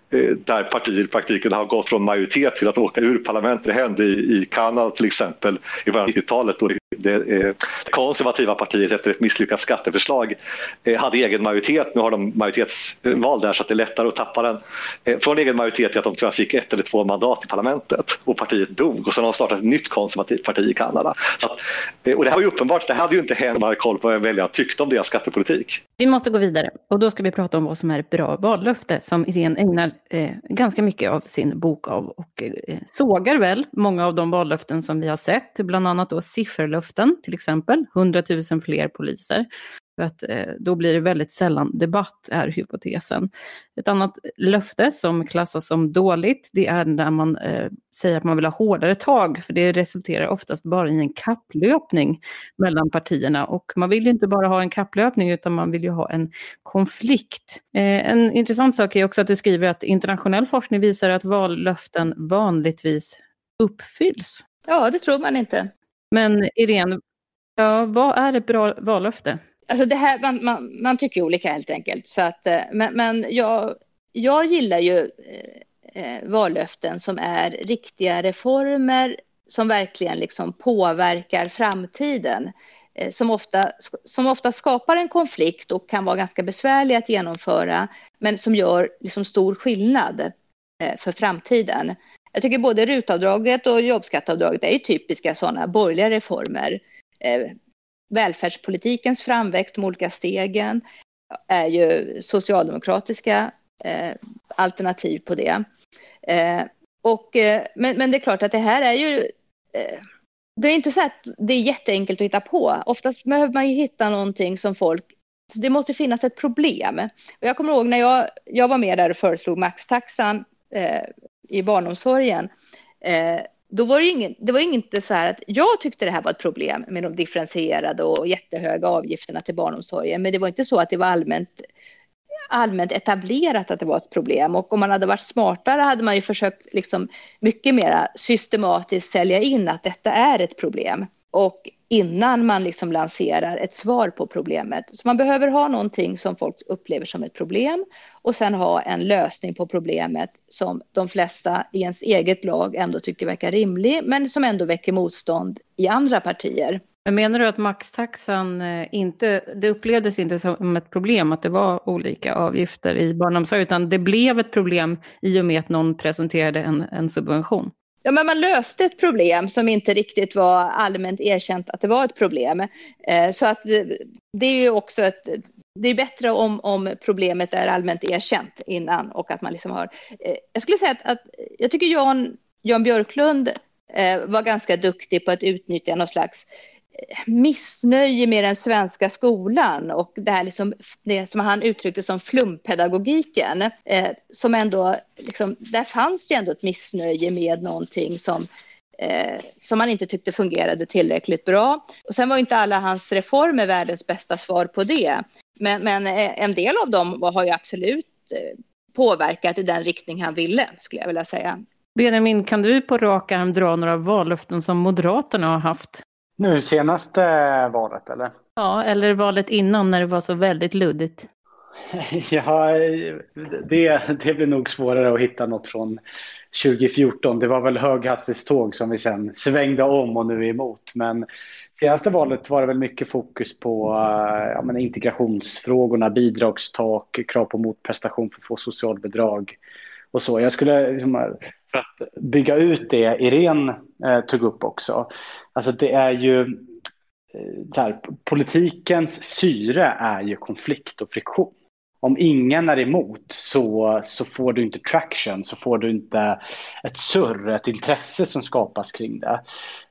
eh, där partier i praktiken har gått från majoritet till att åka ur parlamentet. Det hände i, i Kanada till exempel i början av 90-talet då det, det konservativa partiet efter ett misslyckat skatteförslag eh, hade egen majoritet. Nu har de majoritetsval där så att det är lättare att tappa den. Eh, från egen majoritet till att de tror jag fick ett eller två mandat i parlamentet och partiet dog och sen har de startat ett nytt konservativt parti i Kanada. Så att, eh, och det här var ju uppenbart, det hade ju inte hänt om man hade koll på vad väljarna tyckte om deras skattepolitik. Vi måste gå vidare och då ska vi prata om vad som är ett bra vallöfte som Irene ägnar eh, ganska mycket av sin bok av och eh, sågar väl många av de vallöften som vi har sett, bland annat då sifferlöften luften till exempel 100 000 fler poliser. För att eh, då blir det väldigt sällan debatt, är hypotesen. Ett annat löfte som klassas som dåligt, det är när man eh, säger att man vill ha hårdare tag, för det resulterar oftast bara i en kapplöpning mellan partierna. Och man vill ju inte bara ha en kapplöpning, utan man vill ju ha en konflikt. Eh, en intressant sak är också att du skriver att internationell forskning visar att vallöften vanligtvis uppfylls. Ja, det tror man inte. Men Irene, ja, vad är ett bra vallöfte? Alltså det här, man, man, man tycker olika helt enkelt. Så att, eh, men men jag, jag gillar ju eh, eh, vallöften som är riktiga reformer som verkligen liksom påverkar framtiden. Eh, som, ofta, som ofta skapar en konflikt och kan vara ganska besvärlig att genomföra men som gör liksom stor skillnad eh, för framtiden. Jag tycker både rutavdraget och jobbskatteavdraget är ju typiska sådana borgerliga reformer. Eh, välfärdspolitikens framväxt, de olika stegen, är ju socialdemokratiska eh, alternativ på det. Eh, och, eh, men, men det är klart att det här är ju eh, det är inte så att det är jätteenkelt att hitta på. Oftast behöver man ju hitta någonting som folk så det måste finnas ett problem. Och jag kommer ihåg när jag, jag var med där och föreslog maxtaxan eh, i barnomsorgen. Eh, då var det, ingen, det var inte så här att jag tyckte det här var ett problem med de differentierade och jättehöga avgifterna till barnomsorgen. Men det var inte så att det var allmänt, allmänt etablerat att det var ett problem. Och om man hade varit smartare hade man ju försökt liksom mycket mer systematiskt sälja in att detta är ett problem. Och innan man liksom lanserar ett svar på problemet. Så man behöver ha någonting som folk upplever som ett problem och sen ha en lösning på problemet som de flesta i ens eget lag ändå tycker verkar rimlig men som ändå väcker motstånd i andra partier. Men menar du att maxtaxan eh, inte, det upplevdes inte som ett problem att det var olika avgifter i barnomsorg utan det blev ett problem i och med att någon presenterade en, en subvention? Ja, men man löste ett problem som inte riktigt var allmänt erkänt att det var ett problem. Eh, så att eh, det är ju också ett det är bättre om, om problemet är allmänt erkänt innan och att man liksom har. Eh, jag skulle säga att, att jag tycker Jan, Jan Björklund var ganska duktig på att utnyttja någon slags missnöje med den svenska skolan och det här liksom, det som han uttryckte som flumpedagogiken. Eh, som ändå, liksom, där fanns ju ändå ett missnöje med någonting som eh, som man inte tyckte fungerade tillräckligt bra. Och sen var inte alla hans reformer världens bästa svar på det. Men, men eh, en del av dem har ju absolut eh, påverkat i den riktning han ville, skulle jag vilja säga. Benjamin, kan du på rak arm dra några vallöften som Moderaterna har haft? Nu senaste valet eller? Ja, eller valet innan när det var så väldigt luddigt. ja, det, det blir nog svårare att hitta något från 2014. Det var väl höghastighetståg som vi sen svängde om och nu är emot. Men senaste valet var det väl mycket fokus på ja, men integrationsfrågorna, bidragstak, krav på motprestation för att få socialbidrag och så. Jag skulle, liksom, för att bygga ut det Irene eh, tog upp också, Alltså det är ju eh, här, politikens syre är ju konflikt och friktion. Om ingen är emot så, så får du inte traction, så får du inte ett surr, ett intresse som skapas kring det.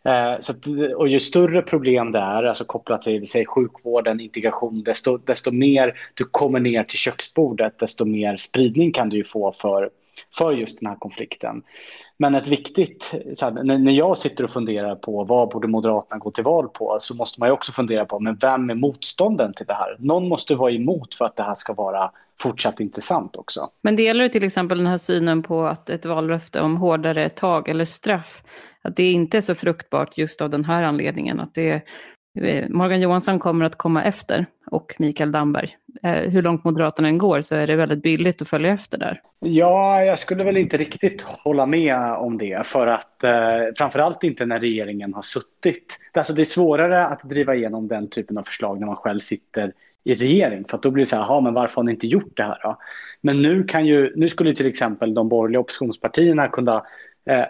Eh, så att, och ju större problem det är, alltså kopplat till säg, sjukvården, integration, desto, desto mer du kommer ner till köksbordet, desto mer spridning kan du ju få för, för just den här konflikten. Men ett viktigt, här, när jag sitter och funderar på vad borde Moderaterna gå till val på så måste man ju också fundera på men vem är motstånden till det här? Någon måste vara emot för att det här ska vara fortsatt intressant också. Men delar du till exempel den här synen på att ett vallöfte om hårdare tag eller straff, att det inte är så fruktbart just av den här anledningen, att det Eh, Morgan Johansson kommer att komma efter och Mikael Damberg. Eh, hur långt Moderaterna än går så är det väldigt billigt att följa efter där. Ja, jag skulle väl inte riktigt hålla med om det för att eh, framförallt inte när regeringen har suttit. Alltså det är svårare att driva igenom den typen av förslag när man själv sitter i regering för att då blir det så här, men varför har ni inte gjort det här då? Men nu kan ju, nu skulle till exempel de borgerliga oppositionspartierna kunna eh,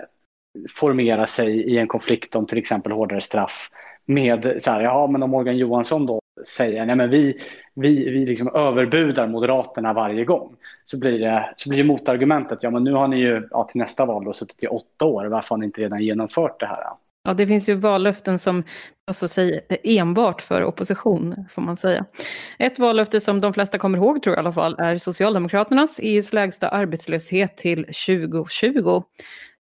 formera sig i en konflikt om till exempel hårdare straff med så här, ja men om Morgan Johansson då säger, nej men vi, vi, vi liksom överbudar Moderaterna varje gång. Så blir det, så blir det motargumentet, ja men nu har ni ju ja, till nästa val då suttit i åtta år, varför har ni inte redan genomfört det här? Ja, det finns ju vallöften som alltså, passar sig enbart för opposition, får man säga. Ett vallöfte som de flesta kommer ihåg, tror jag i alla fall, är Socialdemokraternas EUs lägsta arbetslöshet till 2020.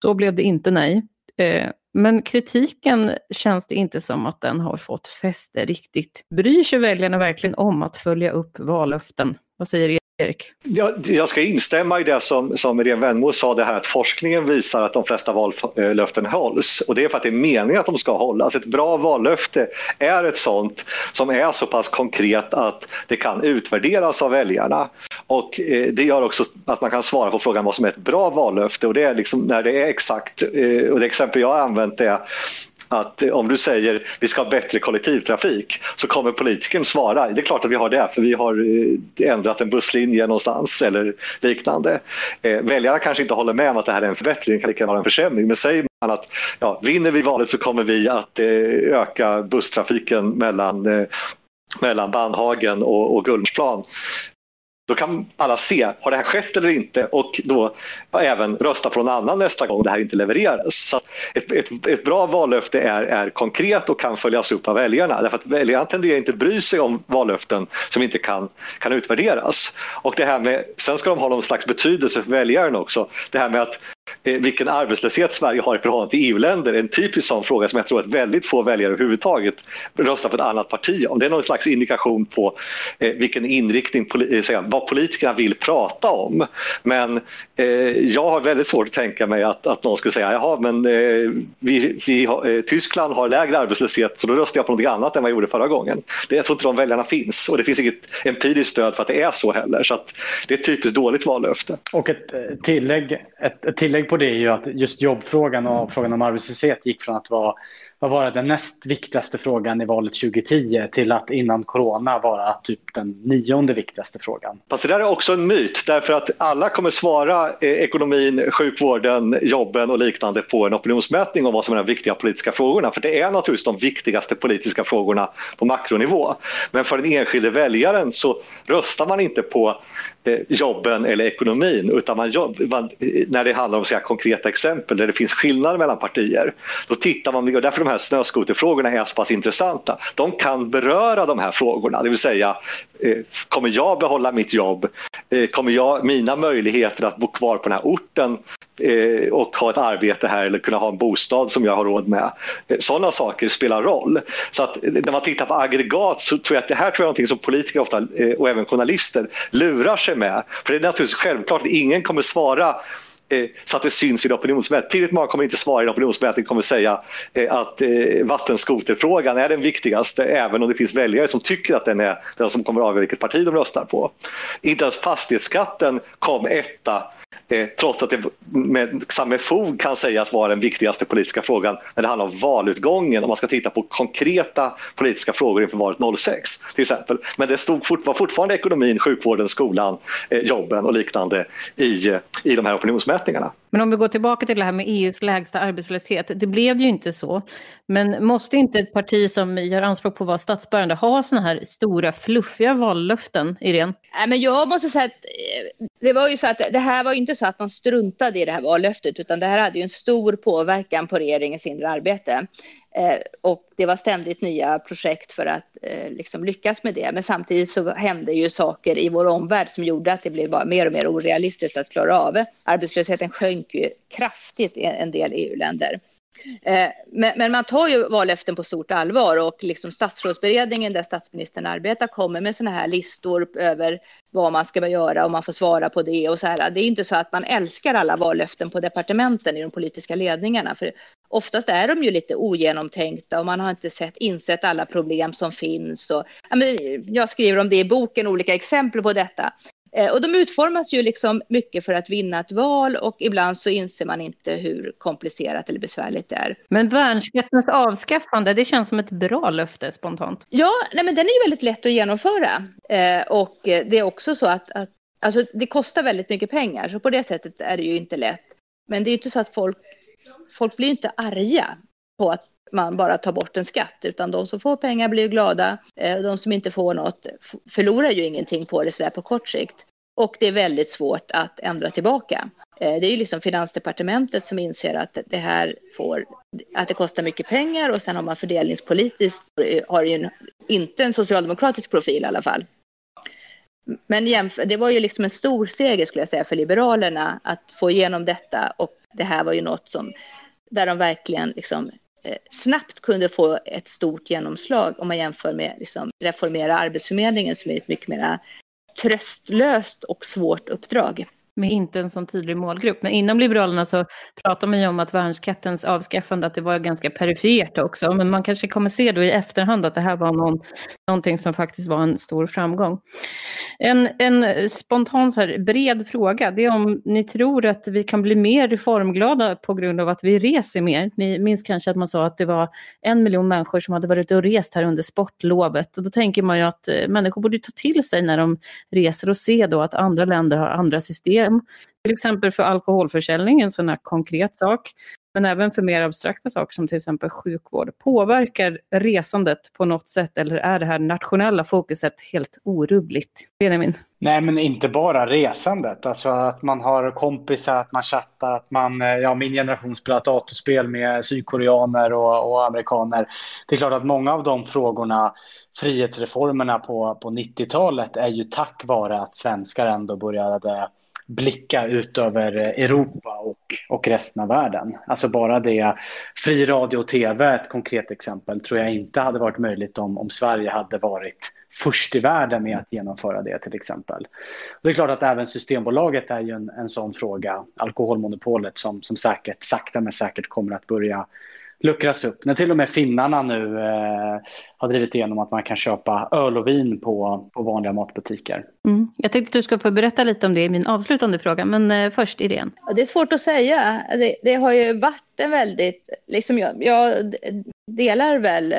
Så blev det inte nej. Eh, men kritiken känns det inte som att den har fått fäste riktigt. Bryr sig väljarna verkligen om att följa upp vallöften? Vad säger Erik? Jag, jag ska instämma i det som, som Irene Wennmo sa, det här att forskningen visar att de flesta vallöften hålls. Och det är för att det är meningen att de ska hållas. Ett bra vallöfte är ett sånt som är så pass konkret att det kan utvärderas av väljarna. Och eh, det gör också att man kan svara på frågan vad som är ett bra vallöfte och det är liksom när det är exakt. Eh, och det exempel jag har använt är att om du säger vi ska ha bättre kollektivtrafik så kommer politikern svara det är klart att vi har det för vi har eh, ändrat en busslinje någonstans eller liknande. Eh, väljarna kanske inte håller med om att det här är en förbättring, det kan lika vara en försämring men säger man att ja, vinner vi valet så kommer vi att eh, öka busstrafiken mellan eh, mellan Bandhagen och, och Gullmarsplan då kan alla se, har det här skett eller inte? Och då även rösta på någon annan nästa gång det här inte levereras. Så ett, ett, ett, bra vallöfte är, är konkret och kan följas upp av väljarna. Därför att väljarna tenderar inte att bry sig om vallöften som inte kan, kan utvärderas. Och det här med, sen ska de ha någon slags betydelse för väljaren också. Det här med att Eh, vilken arbetslöshet Sverige har i förhållande till EU-länder. En typisk sån fråga som jag tror att väldigt få väljare överhuvudtaget röstar på ett annat parti om. Det är någon slags indikation på eh, vilken inriktning, eh, vad politikerna vill prata om. Men jag har väldigt svårt att tänka mig att, att någon skulle säga jaha men vi, vi har, Tyskland har lägre arbetslöshet så då röstar jag på något annat än vad jag gjorde förra gången. Det, jag tror inte de väljarna finns och det finns inget empiriskt stöd för att det är så heller. Så det är ett typiskt dåligt vallöfte. Och ett tillägg, ett, ett tillägg på det är ju att just jobbfrågan och frågan om arbetslöshet gick från att vara vad var det, den näst viktigaste frågan i valet 2010 till att innan corona vara typ den nionde viktigaste frågan. Fast det där är också en myt därför att alla kommer svara eh, ekonomin, sjukvården, jobben och liknande på en opinionsmätning om vad som är de viktiga politiska frågorna. För det är naturligtvis de viktigaste politiska frågorna på makronivå. Men för den enskilde väljaren så röstar man inte på eh, jobben eller ekonomin utan man, jobb, man när det handlar om säga, konkreta exempel där det finns skillnader mellan partier. Då tittar man, och därför de här snöskoterfrågorna är så pass intressanta. De kan beröra de här frågorna, det vill säga eh, kommer jag behålla mitt jobb? Eh, kommer jag, mina möjligheter att bo kvar på den här orten eh, och ha ett arbete här eller kunna ha en bostad som jag har råd med. Sådana saker spelar roll. Så att när man tittar på aggregat så tror jag att det här tror jag är någonting som politiker ofta och även journalister lurar sig med. För det är naturligtvis självklart att ingen kommer svara Eh, så att det syns i en opinionsmätning. Tillräckligt många kommer inte svara i en opinionsmätning kommer säga eh, att eh, vattenskoterfrågan är den viktigaste även om det finns väljare som tycker att den är den som kommer avgöra vilket parti de röstar på. Inte ens fastighetsskatten kom etta Eh, trots att det med, samma fog kan sägas vara den viktigaste politiska frågan när det handlar om valutgången om man ska titta på konkreta politiska frågor inför valet 06 till exempel. Men det stod fort, var fortfarande ekonomin, sjukvården, skolan, eh, jobben och liknande i, eh, i de här opinionsmätningarna. Men om vi går tillbaka till det här med EUs lägsta arbetslöshet. Det blev ju inte så. Men måste inte ett parti som gör anspråk på att vara statsbärande ha sådana här stora fluffiga vallöften, Irene? Nej, men jag måste säga att eh, det var ju så att det här var inte så att man struntade i det här vallöftet utan det här hade ju en stor påverkan på regeringens inre arbete. Eh, och det var ständigt nya projekt för att eh, liksom lyckas med det. Men samtidigt så hände ju saker i vår omvärld som gjorde att det blev bara mer och mer orealistiskt att klara av. Arbetslösheten sjönk ju kraftigt i en del EU-länder. Eh, men, men, man tar ju vallöften på stort allvar och liksom statsrådsberedningen där statsministern arbetar kommer med sådana här listor över vad man ska göra och man får svara på det och så här. Det är inte så att man älskar alla vallöften på departementen i de politiska ledningarna, för oftast är de ju lite ogenomtänkta och man har inte sett, insett alla problem som finns. Och, jag skriver om det i boken, olika exempel på detta. Eh, och de utformas ju liksom mycket för att vinna ett val och ibland så inser man inte hur komplicerat eller besvärligt det är. Men värnskattens avskaffande, det känns som ett bra löfte spontant. Ja, nej men den är ju väldigt lätt att genomföra. Eh, och det är också så att, att alltså det kostar väldigt mycket pengar, så på det sättet är det ju inte lätt. Men det är ju inte så att folk, folk blir inte arga på att man bara tar bort en skatt, utan de som får pengar blir glada. Eh, de som inte får något förlorar ju ingenting på det sådär på kort sikt. Och det är väldigt svårt att ändra tillbaka. Eh, det är ju liksom Finansdepartementet som inser att det här får, att det kostar mycket pengar och sen har man fördelningspolitiskt, eh, har ju inte en socialdemokratisk profil i alla fall. Men det var ju liksom en stor seger skulle jag säga för Liberalerna att få igenom detta och det här var ju något som där de verkligen liksom Eh, snabbt kunde få ett stort genomslag om man jämför med liksom, reformera Arbetsförmedlingen som är ett mycket mer tröstlöst och svårt uppdrag med inte en sån tydlig målgrupp. Men inom Liberalerna så pratar man ju om att värnskattens avskaffande, att det var ganska perifert också. Men man kanske kommer se då i efterhand att det här var någon, någonting som faktiskt var en stor framgång. En, en spontan så här bred fråga, det är om ni tror att vi kan bli mer reformglada på grund av att vi reser mer. Ni minns kanske att man sa att det var en miljon människor som hade varit ute och rest här under sportlovet. Och då tänker man ju att eh, människor borde ta till sig när de reser och se då att andra länder har andra system system. Till exempel för alkoholförsäljning, en sån här konkret sak. Men även för mer abstrakta saker som till exempel sjukvård. Påverkar resandet på något sätt eller är det här nationella fokuset helt orubbligt? Benjamin? Nej, men inte bara resandet. Alltså att man har kompisar, att man chattar, att man, eh, ja min generation spelar datorspel med sydkoreaner och, och amerikaner. Det är klart att många av de frågorna, frihetsreformerna på, på 90-talet är ju tack vare att svenskar ändå började blicka ut över eh, Europa och, och resten av världen. Alltså bara det, fri radio och tv, ett konkret exempel, tror jag inte hade varit möjligt om, om Sverige hade varit först i världen med att genomföra det till exempel. Och det är klart att även Systembolaget är ju en, en sån fråga, alkoholmonopolet som, som säkert sakta men säkert kommer att börja luckras upp. När till och med finnarna nu eh, har drivit igenom att man kan köpa öl och vin på, på vanliga matbutiker. Mm. Jag tänkte att du ska få berätta lite om det i min avslutande fråga, men eh, först Irene. Det är svårt att säga. Det, det, har ju varit en väldigt, liksom jag, jag delar väl eh,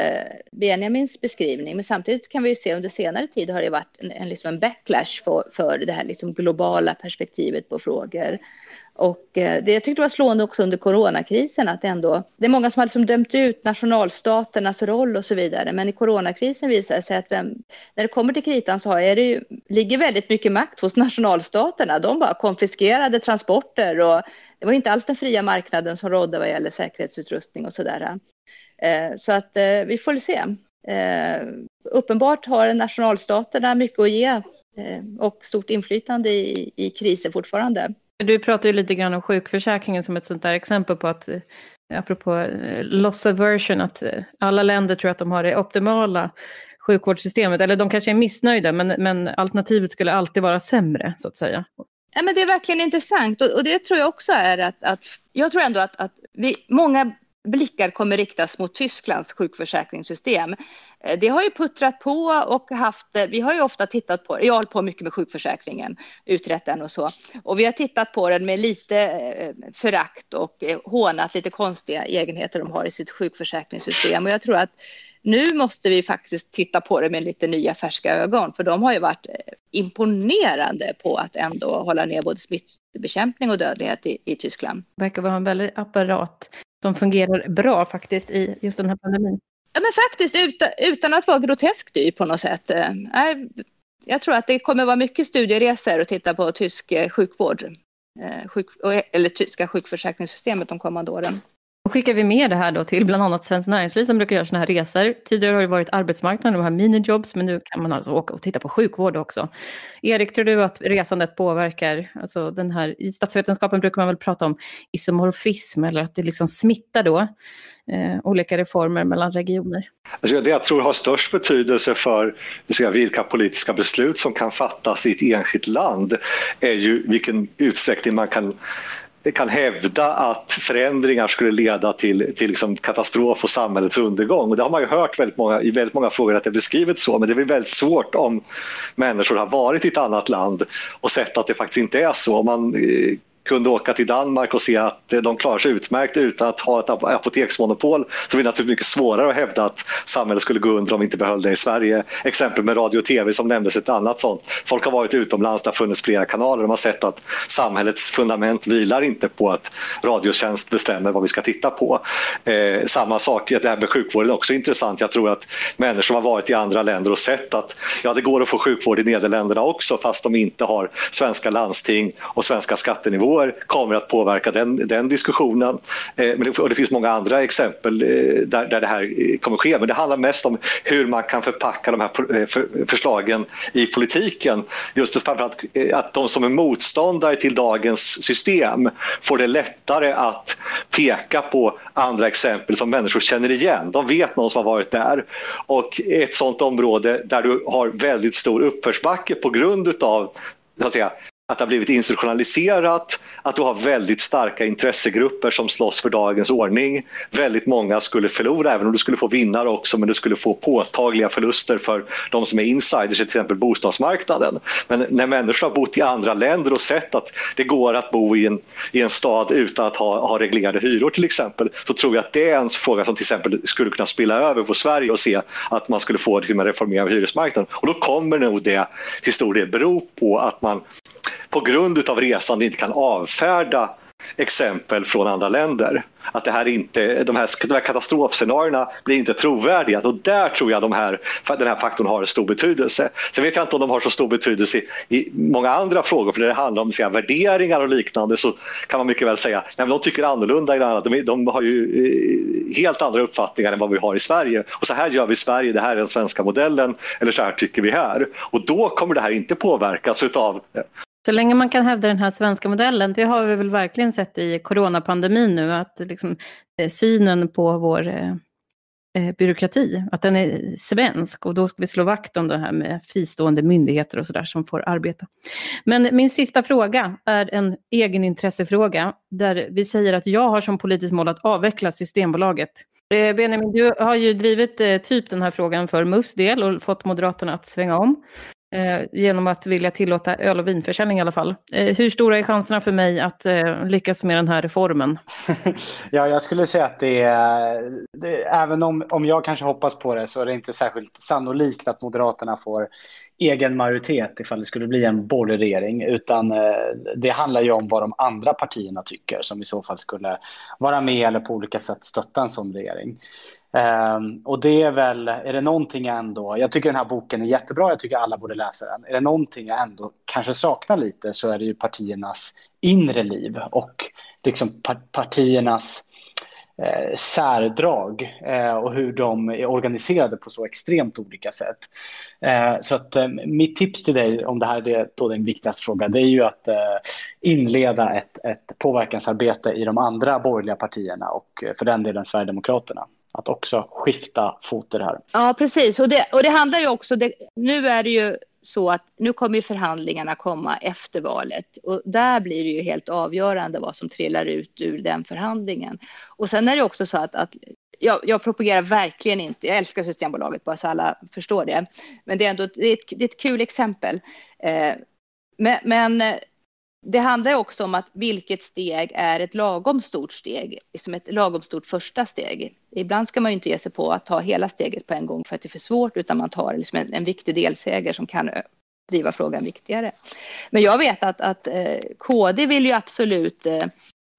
Benjamins beskrivning, men samtidigt kan vi ju se under senare tid har det varit en, en, liksom en backlash för, för det här liksom globala perspektivet på frågor. Och eh, det jag tyckte var slående också under coronakrisen att ändå, det är många som har liksom dömt ut nationalstaternas roll och så vidare, men i coronakrisen visar det sig att vem, när det kommer till kritan så är det ju, ligger väldigt mycket makt hos nationalstaterna. De bara konfiskerade transporter och det var inte alls den fria marknaden som rådde vad gäller säkerhetsutrustning och så där. Eh, så att eh, vi får se. Uppenbart har nationalstaterna mycket att ge och stort inflytande i, i kriser fortfarande. Du pratar ju lite grann om sjukförsäkringen som ett sånt där exempel på att, eh, apropå eh, loss aversion, att eh, alla länder tror att de har det optimala sjukvårdssystemet, eller de kanske är missnöjda, men, men alternativet skulle alltid vara sämre, så att säga. Ja, men det är verkligen intressant och, och det tror jag också är att, att jag tror ändå att, att vi, många blickar kommer riktas mot Tysklands sjukförsäkringssystem. Eh, det har ju puttrat på och haft, eh, vi har ju ofta tittat på, jag har hållit på mycket med sjukförsäkringen, utrett den och så. Och vi har tittat på den med lite eh, förakt och hånat lite konstiga egenheter de har i sitt sjukförsäkringssystem. Och jag tror att nu måste vi faktiskt titta på det med lite nya färska ögon, för de har ju varit imponerande på att ändå hålla ner både smittbekämpning och dödlighet i, i Tyskland. Det verkar vara en väldig apparat som fungerar bra faktiskt i just den här pandemin. Ja, men faktiskt utan, utan att vara groteskt typ dyr på något sätt. Eh, jag tror att det kommer vara mycket studieresor och titta på tysk eh, sjukvård. Eh, sjuk, eller tyska sjukförsäkringssystemet de kommande åren skickar vi med det här då till bland annat Svenskt Näringsliv som brukar göra sådana här resor. Tidigare har det varit arbetsmarknaden, de här minijobs, men nu kan man alltså åka och titta på sjukvård också. Erik, tror du att resandet påverkar, alltså den här, i statsvetenskapen brukar man väl prata om isomorfism eller att det liksom smittar då eh, olika reformer mellan regioner? Alltså det jag tror har störst betydelse för säga, vilka politiska beslut som kan fattas i ett enskilt land är ju vilken utsträckning man kan kan hävda att förändringar skulle leda till, till liksom katastrof och samhällets undergång. Och det har man ju hört väldigt många, i väldigt många frågor att det är beskrivet så, men det blir väldigt svårt om människor har varit i ett annat land och sett att det faktiskt inte är så. Man eh, kunde åka till Danmark och se att de klarar sig utmärkt utan att ha ett apoteksmonopol så blir det naturligtvis mycket svårare att hävda att samhället skulle gå under om vi inte behöll det i Sverige. Exempel med radio och tv som nämndes ett annat sånt. Folk har varit utomlands, det har funnits flera kanaler och de har sett att samhällets fundament vilar inte på att Radiotjänst bestämmer vad vi ska titta på. Eh, samma sak, det här med sjukvården är också intressant. Jag tror att människor har varit i andra länder och sett att ja, det går att få sjukvård i Nederländerna också fast de inte har svenska landsting och svenska skattenivåer går kommer att påverka den, den diskussionen. Eh, men det, och det finns många andra exempel eh, där, där det här eh, kommer ske. Men det handlar mest om hur man kan förpacka de här eh, för, förslagen i politiken. Just framförallt eh, att de som är motståndare till dagens system får det lättare att peka på andra exempel som människor känner igen. De vet någon som har varit där. Och ett sånt område där du har väldigt stor uppförsbacke på grund av så att säga, att det har blivit institutionaliserat, att du har väldigt starka intressegrupper som slåss för dagens ordning. Väldigt många skulle förlora, även om du skulle få vinnare också, men du skulle få påtagliga förluster för de som är insiders, till exempel bostadsmarknaden. Men när människor har bott i andra länder och sett att det går att bo i en, i en stad utan att ha, ha reglerade hyror till exempel, så tror jag att det är en fråga som till exempel skulle kunna spilla över på Sverige och se att man skulle få en reformering av hyresmarknaden. Och då kommer nog det till stor del bero på att man på grund av resan inte kan avfärda exempel från andra länder. Att det här inte, de, här, de här katastrofscenarierna blir inte trovärdiga. Och där tror jag de här, den här faktorn har stor betydelse. Sen vet jag inte om de har så stor betydelse i, i många andra frågor. För när det handlar om säga, värderingar och liknande så kan man mycket väl säga att de tycker annorlunda. I de, de har ju eh, helt andra uppfattningar än vad vi har i Sverige. Och så här gör vi i Sverige, det här är den svenska modellen. Eller så här tycker vi här. Och då kommer det här inte påverkas utav så länge man kan hävda den här svenska modellen, det har vi väl verkligen sett i coronapandemin nu, att liksom, eh, synen på vår eh, eh, byråkrati, att den är svensk och då ska vi slå vakt om det här med fristående myndigheter och sådär som får arbeta. Men min sista fråga är en egenintressefråga där vi säger att jag har som politiskt mål att avveckla Systembolaget. Eh, Benjamin, du har ju drivit eh, typ den här frågan för MUFs del och fått Moderaterna att svänga om. Eh, genom att vilja tillåta öl och vinförsäljning i alla fall. Eh, hur stora är chanserna för mig att eh, lyckas med den här reformen? ja, jag skulle säga att det är, det, även om, om jag kanske hoppas på det så är det inte särskilt sannolikt att Moderaterna får egen majoritet ifall det skulle bli en borgerlig regering, utan eh, det handlar ju om vad de andra partierna tycker som i så fall skulle vara med eller på olika sätt stötta en sån regering. Um, och det är väl, är det någonting jag ändå, jag tycker den här boken är jättebra, jag tycker alla borde läsa den. Är det någonting jag ändå kanske saknar lite så är det ju partiernas inre liv och liksom partiernas eh, särdrag eh, och hur de är organiserade på så extremt olika sätt. Eh, så att eh, mitt tips till dig, om det här är då din viktigaste fråga, det är ju att eh, inleda ett, ett påverkansarbete i de andra borgerliga partierna och eh, för den delen Sverigedemokraterna att också skifta foter här. Ja, precis. Och det, och det handlar ju också, det, nu är det ju så att nu kommer förhandlingarna komma efter valet och där blir det ju helt avgörande vad som trillar ut ur den förhandlingen. Och sen är det också så att, att jag, jag propagerar verkligen inte, jag älskar Systembolaget bara så alla förstår det, men det är ändå det är ett, det är ett kul exempel. Eh, men, men det handlar också om att vilket steg är ett lagom stort steg, som ett lagom stort första steg. Ibland ska man ju inte ge sig på att ta hela steget på en gång för att det är för svårt, utan man tar liksom en, en viktig delseger som kan driva frågan viktigare. Men jag vet att, att eh, KD vill ju absolut eh,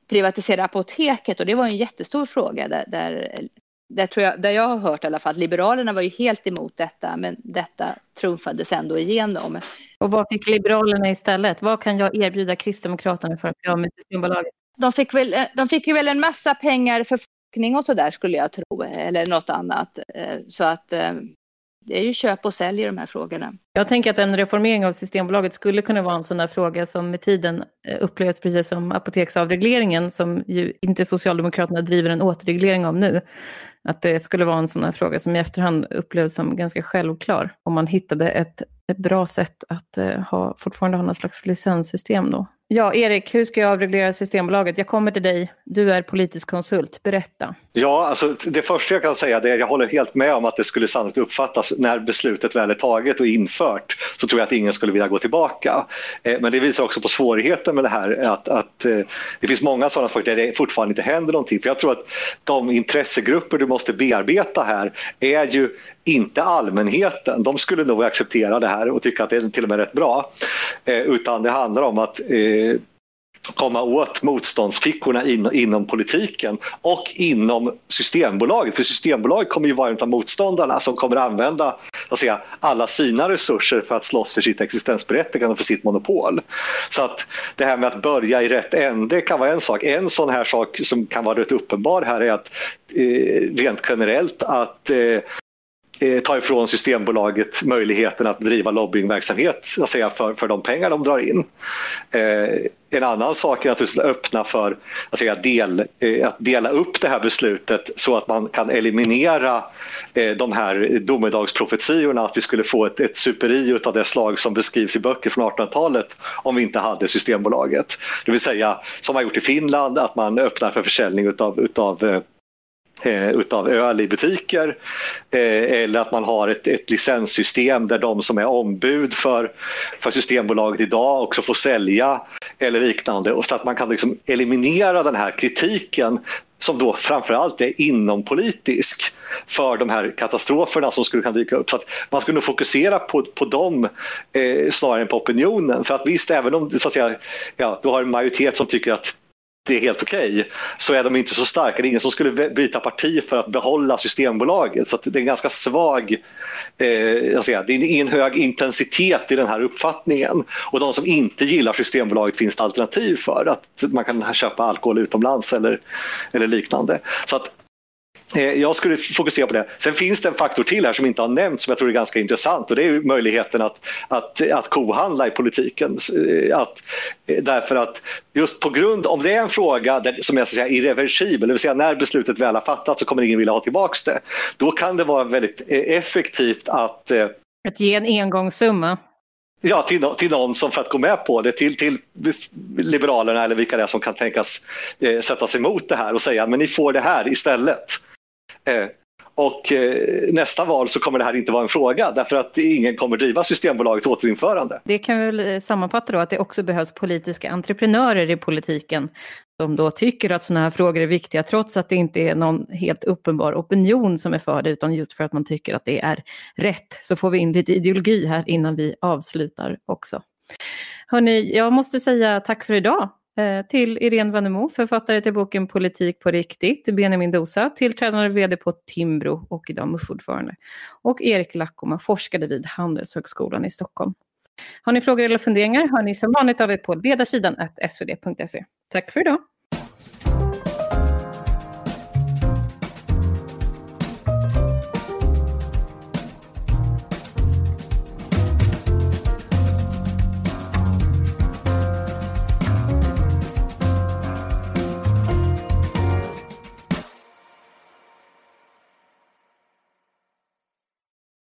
privatisera apoteket och det var en jättestor fråga där, där där, tror jag, där jag har hört i alla fall Liberalerna var ju helt emot detta, men detta trumfades ändå igenom. Och vad fick Liberalerna istället? Vad kan jag erbjuda Kristdemokraterna för att bli av med Systembolaget? De fick, väl, de fick väl en massa pengar för bevakning och så där skulle jag tro, eller något annat. Eh, så att eh, det är ju köp och sälj i de här frågorna. Jag tänker att en reformering av Systembolaget skulle kunna vara en sån där fråga som med tiden eh, upplevs precis som apoteksavregleringen som ju inte Socialdemokraterna driver en återreglering av nu. Att det skulle vara en sån här fråga som i efterhand upplevs som ganska självklar om man hittade ett, ett bra sätt att eh, ha, fortfarande ha någon slags licenssystem då. Ja, Erik, hur ska jag avreglera Systembolaget? Jag kommer till dig. Du är politisk konsult. Berätta. Ja, alltså det första jag kan säga är att jag håller helt med om att det skulle sannolikt uppfattas när beslutet väl är taget och infört så tror jag att ingen skulle vilja gå tillbaka. Eh, men det visar också på svårigheten med det här att, att eh, det finns många sådana frågor där det fortfarande inte händer någonting. För jag tror att de intressegrupper du måste bearbeta här är ju inte allmänheten. De skulle nog acceptera det här och tycka att det är till och med rätt bra. Eh, utan det handlar om att eh, komma åt motståndsfickorna in, inom politiken och inom Systembolaget. För Systembolaget kommer ju vara en av motståndarna som kommer använda att säga, alla sina resurser för att slåss för sitt existensberättigande och för sitt monopol. Så att det här med att börja i rätt ände kan vara en sak. En sån här sak som kan vara rätt uppenbar här är att eh, rent generellt att Eh, Eh, ta ifrån Systembolaget möjligheten att driva lobbyingverksamhet säga, för, för de pengar de drar in. Eh, en annan sak är naturligtvis att öppna för att, säga, del, eh, att dela upp det här beslutet så att man kan eliminera eh, de här domedagsprofetiorna att vi skulle få ett, ett superi av det slag som beskrivs i böcker från 1800-talet om vi inte hade Systembolaget. Det vill säga som man gjort i Finland att man öppnar för försäljning utav, utav eh, eh, utav öl i butiker eh, eller att man har ett, ett licenssystem där de som är ombud för, för Systembolaget idag också får sälja eller liknande och så att man kan liksom eliminera den här kritiken som då framförallt är inompolitisk för de här katastroferna som skulle kunna dyka upp. Så att man skulle nog fokusera på, på dem eh, snarare än på opinionen. För att visst, även om så att säga, ja, du har en majoritet som tycker att det är helt okej, okay, så är de inte så starka. Det är ingen som skulle byta parti för att behålla Systembolaget. Så det är en ganska svag, eh, jag säga, det är ingen hög intensitet i den här uppfattningen. Och de som inte gillar Systembolaget finns det alternativ för. Att man kan köpa alkohol utomlands eller, eller liknande. Så att Eh, jag skulle fokusera på det. Sen finns det en faktor till här som inte har nämnts som jag tror är ganska intressant och det är möjligheten att, att, att kohandla i politiken. Eh, att, eh, därför att just på grund, om det är en fråga där, som är så säga, irreversibel, det vill säga när beslutet väl har fattats så kommer ingen vilja ha tillbaka det. Då kan det vara väldigt effektivt att... Att ge en engångssumma. Ja, till, till någon som för att gå med på det, till, till Liberalerna eller vilka det är som kan tänkas eh, sätta sig emot det här och säga men ni får det här istället. Eh, och eh, nästa val så kommer det här inte vara en fråga därför att ingen kommer driva Systembolagets återinförande. Det kan vi väl eh, sammanfatta då att det också behövs politiska entreprenörer i politiken som då tycker att sådana här frågor är viktiga trots att det inte är någon helt uppenbar opinion som är för det utan just för att man tycker att det är rätt. Så får vi in lite ideologi här innan vi avslutar också. Hörni, jag måste säga tack för idag. Eh, till Irene Wannemo, författare till boken Politik på riktigt, Benjamin Dosa, tillträdande vd på Timbro och idag MUF-ordförande. Och Erik Lackoma, forskare vid Handelshögskolan i Stockholm. Har ni frågor eller funderingar hör ni som vanligt av er på ledarsidan svd.se. Tack för idag!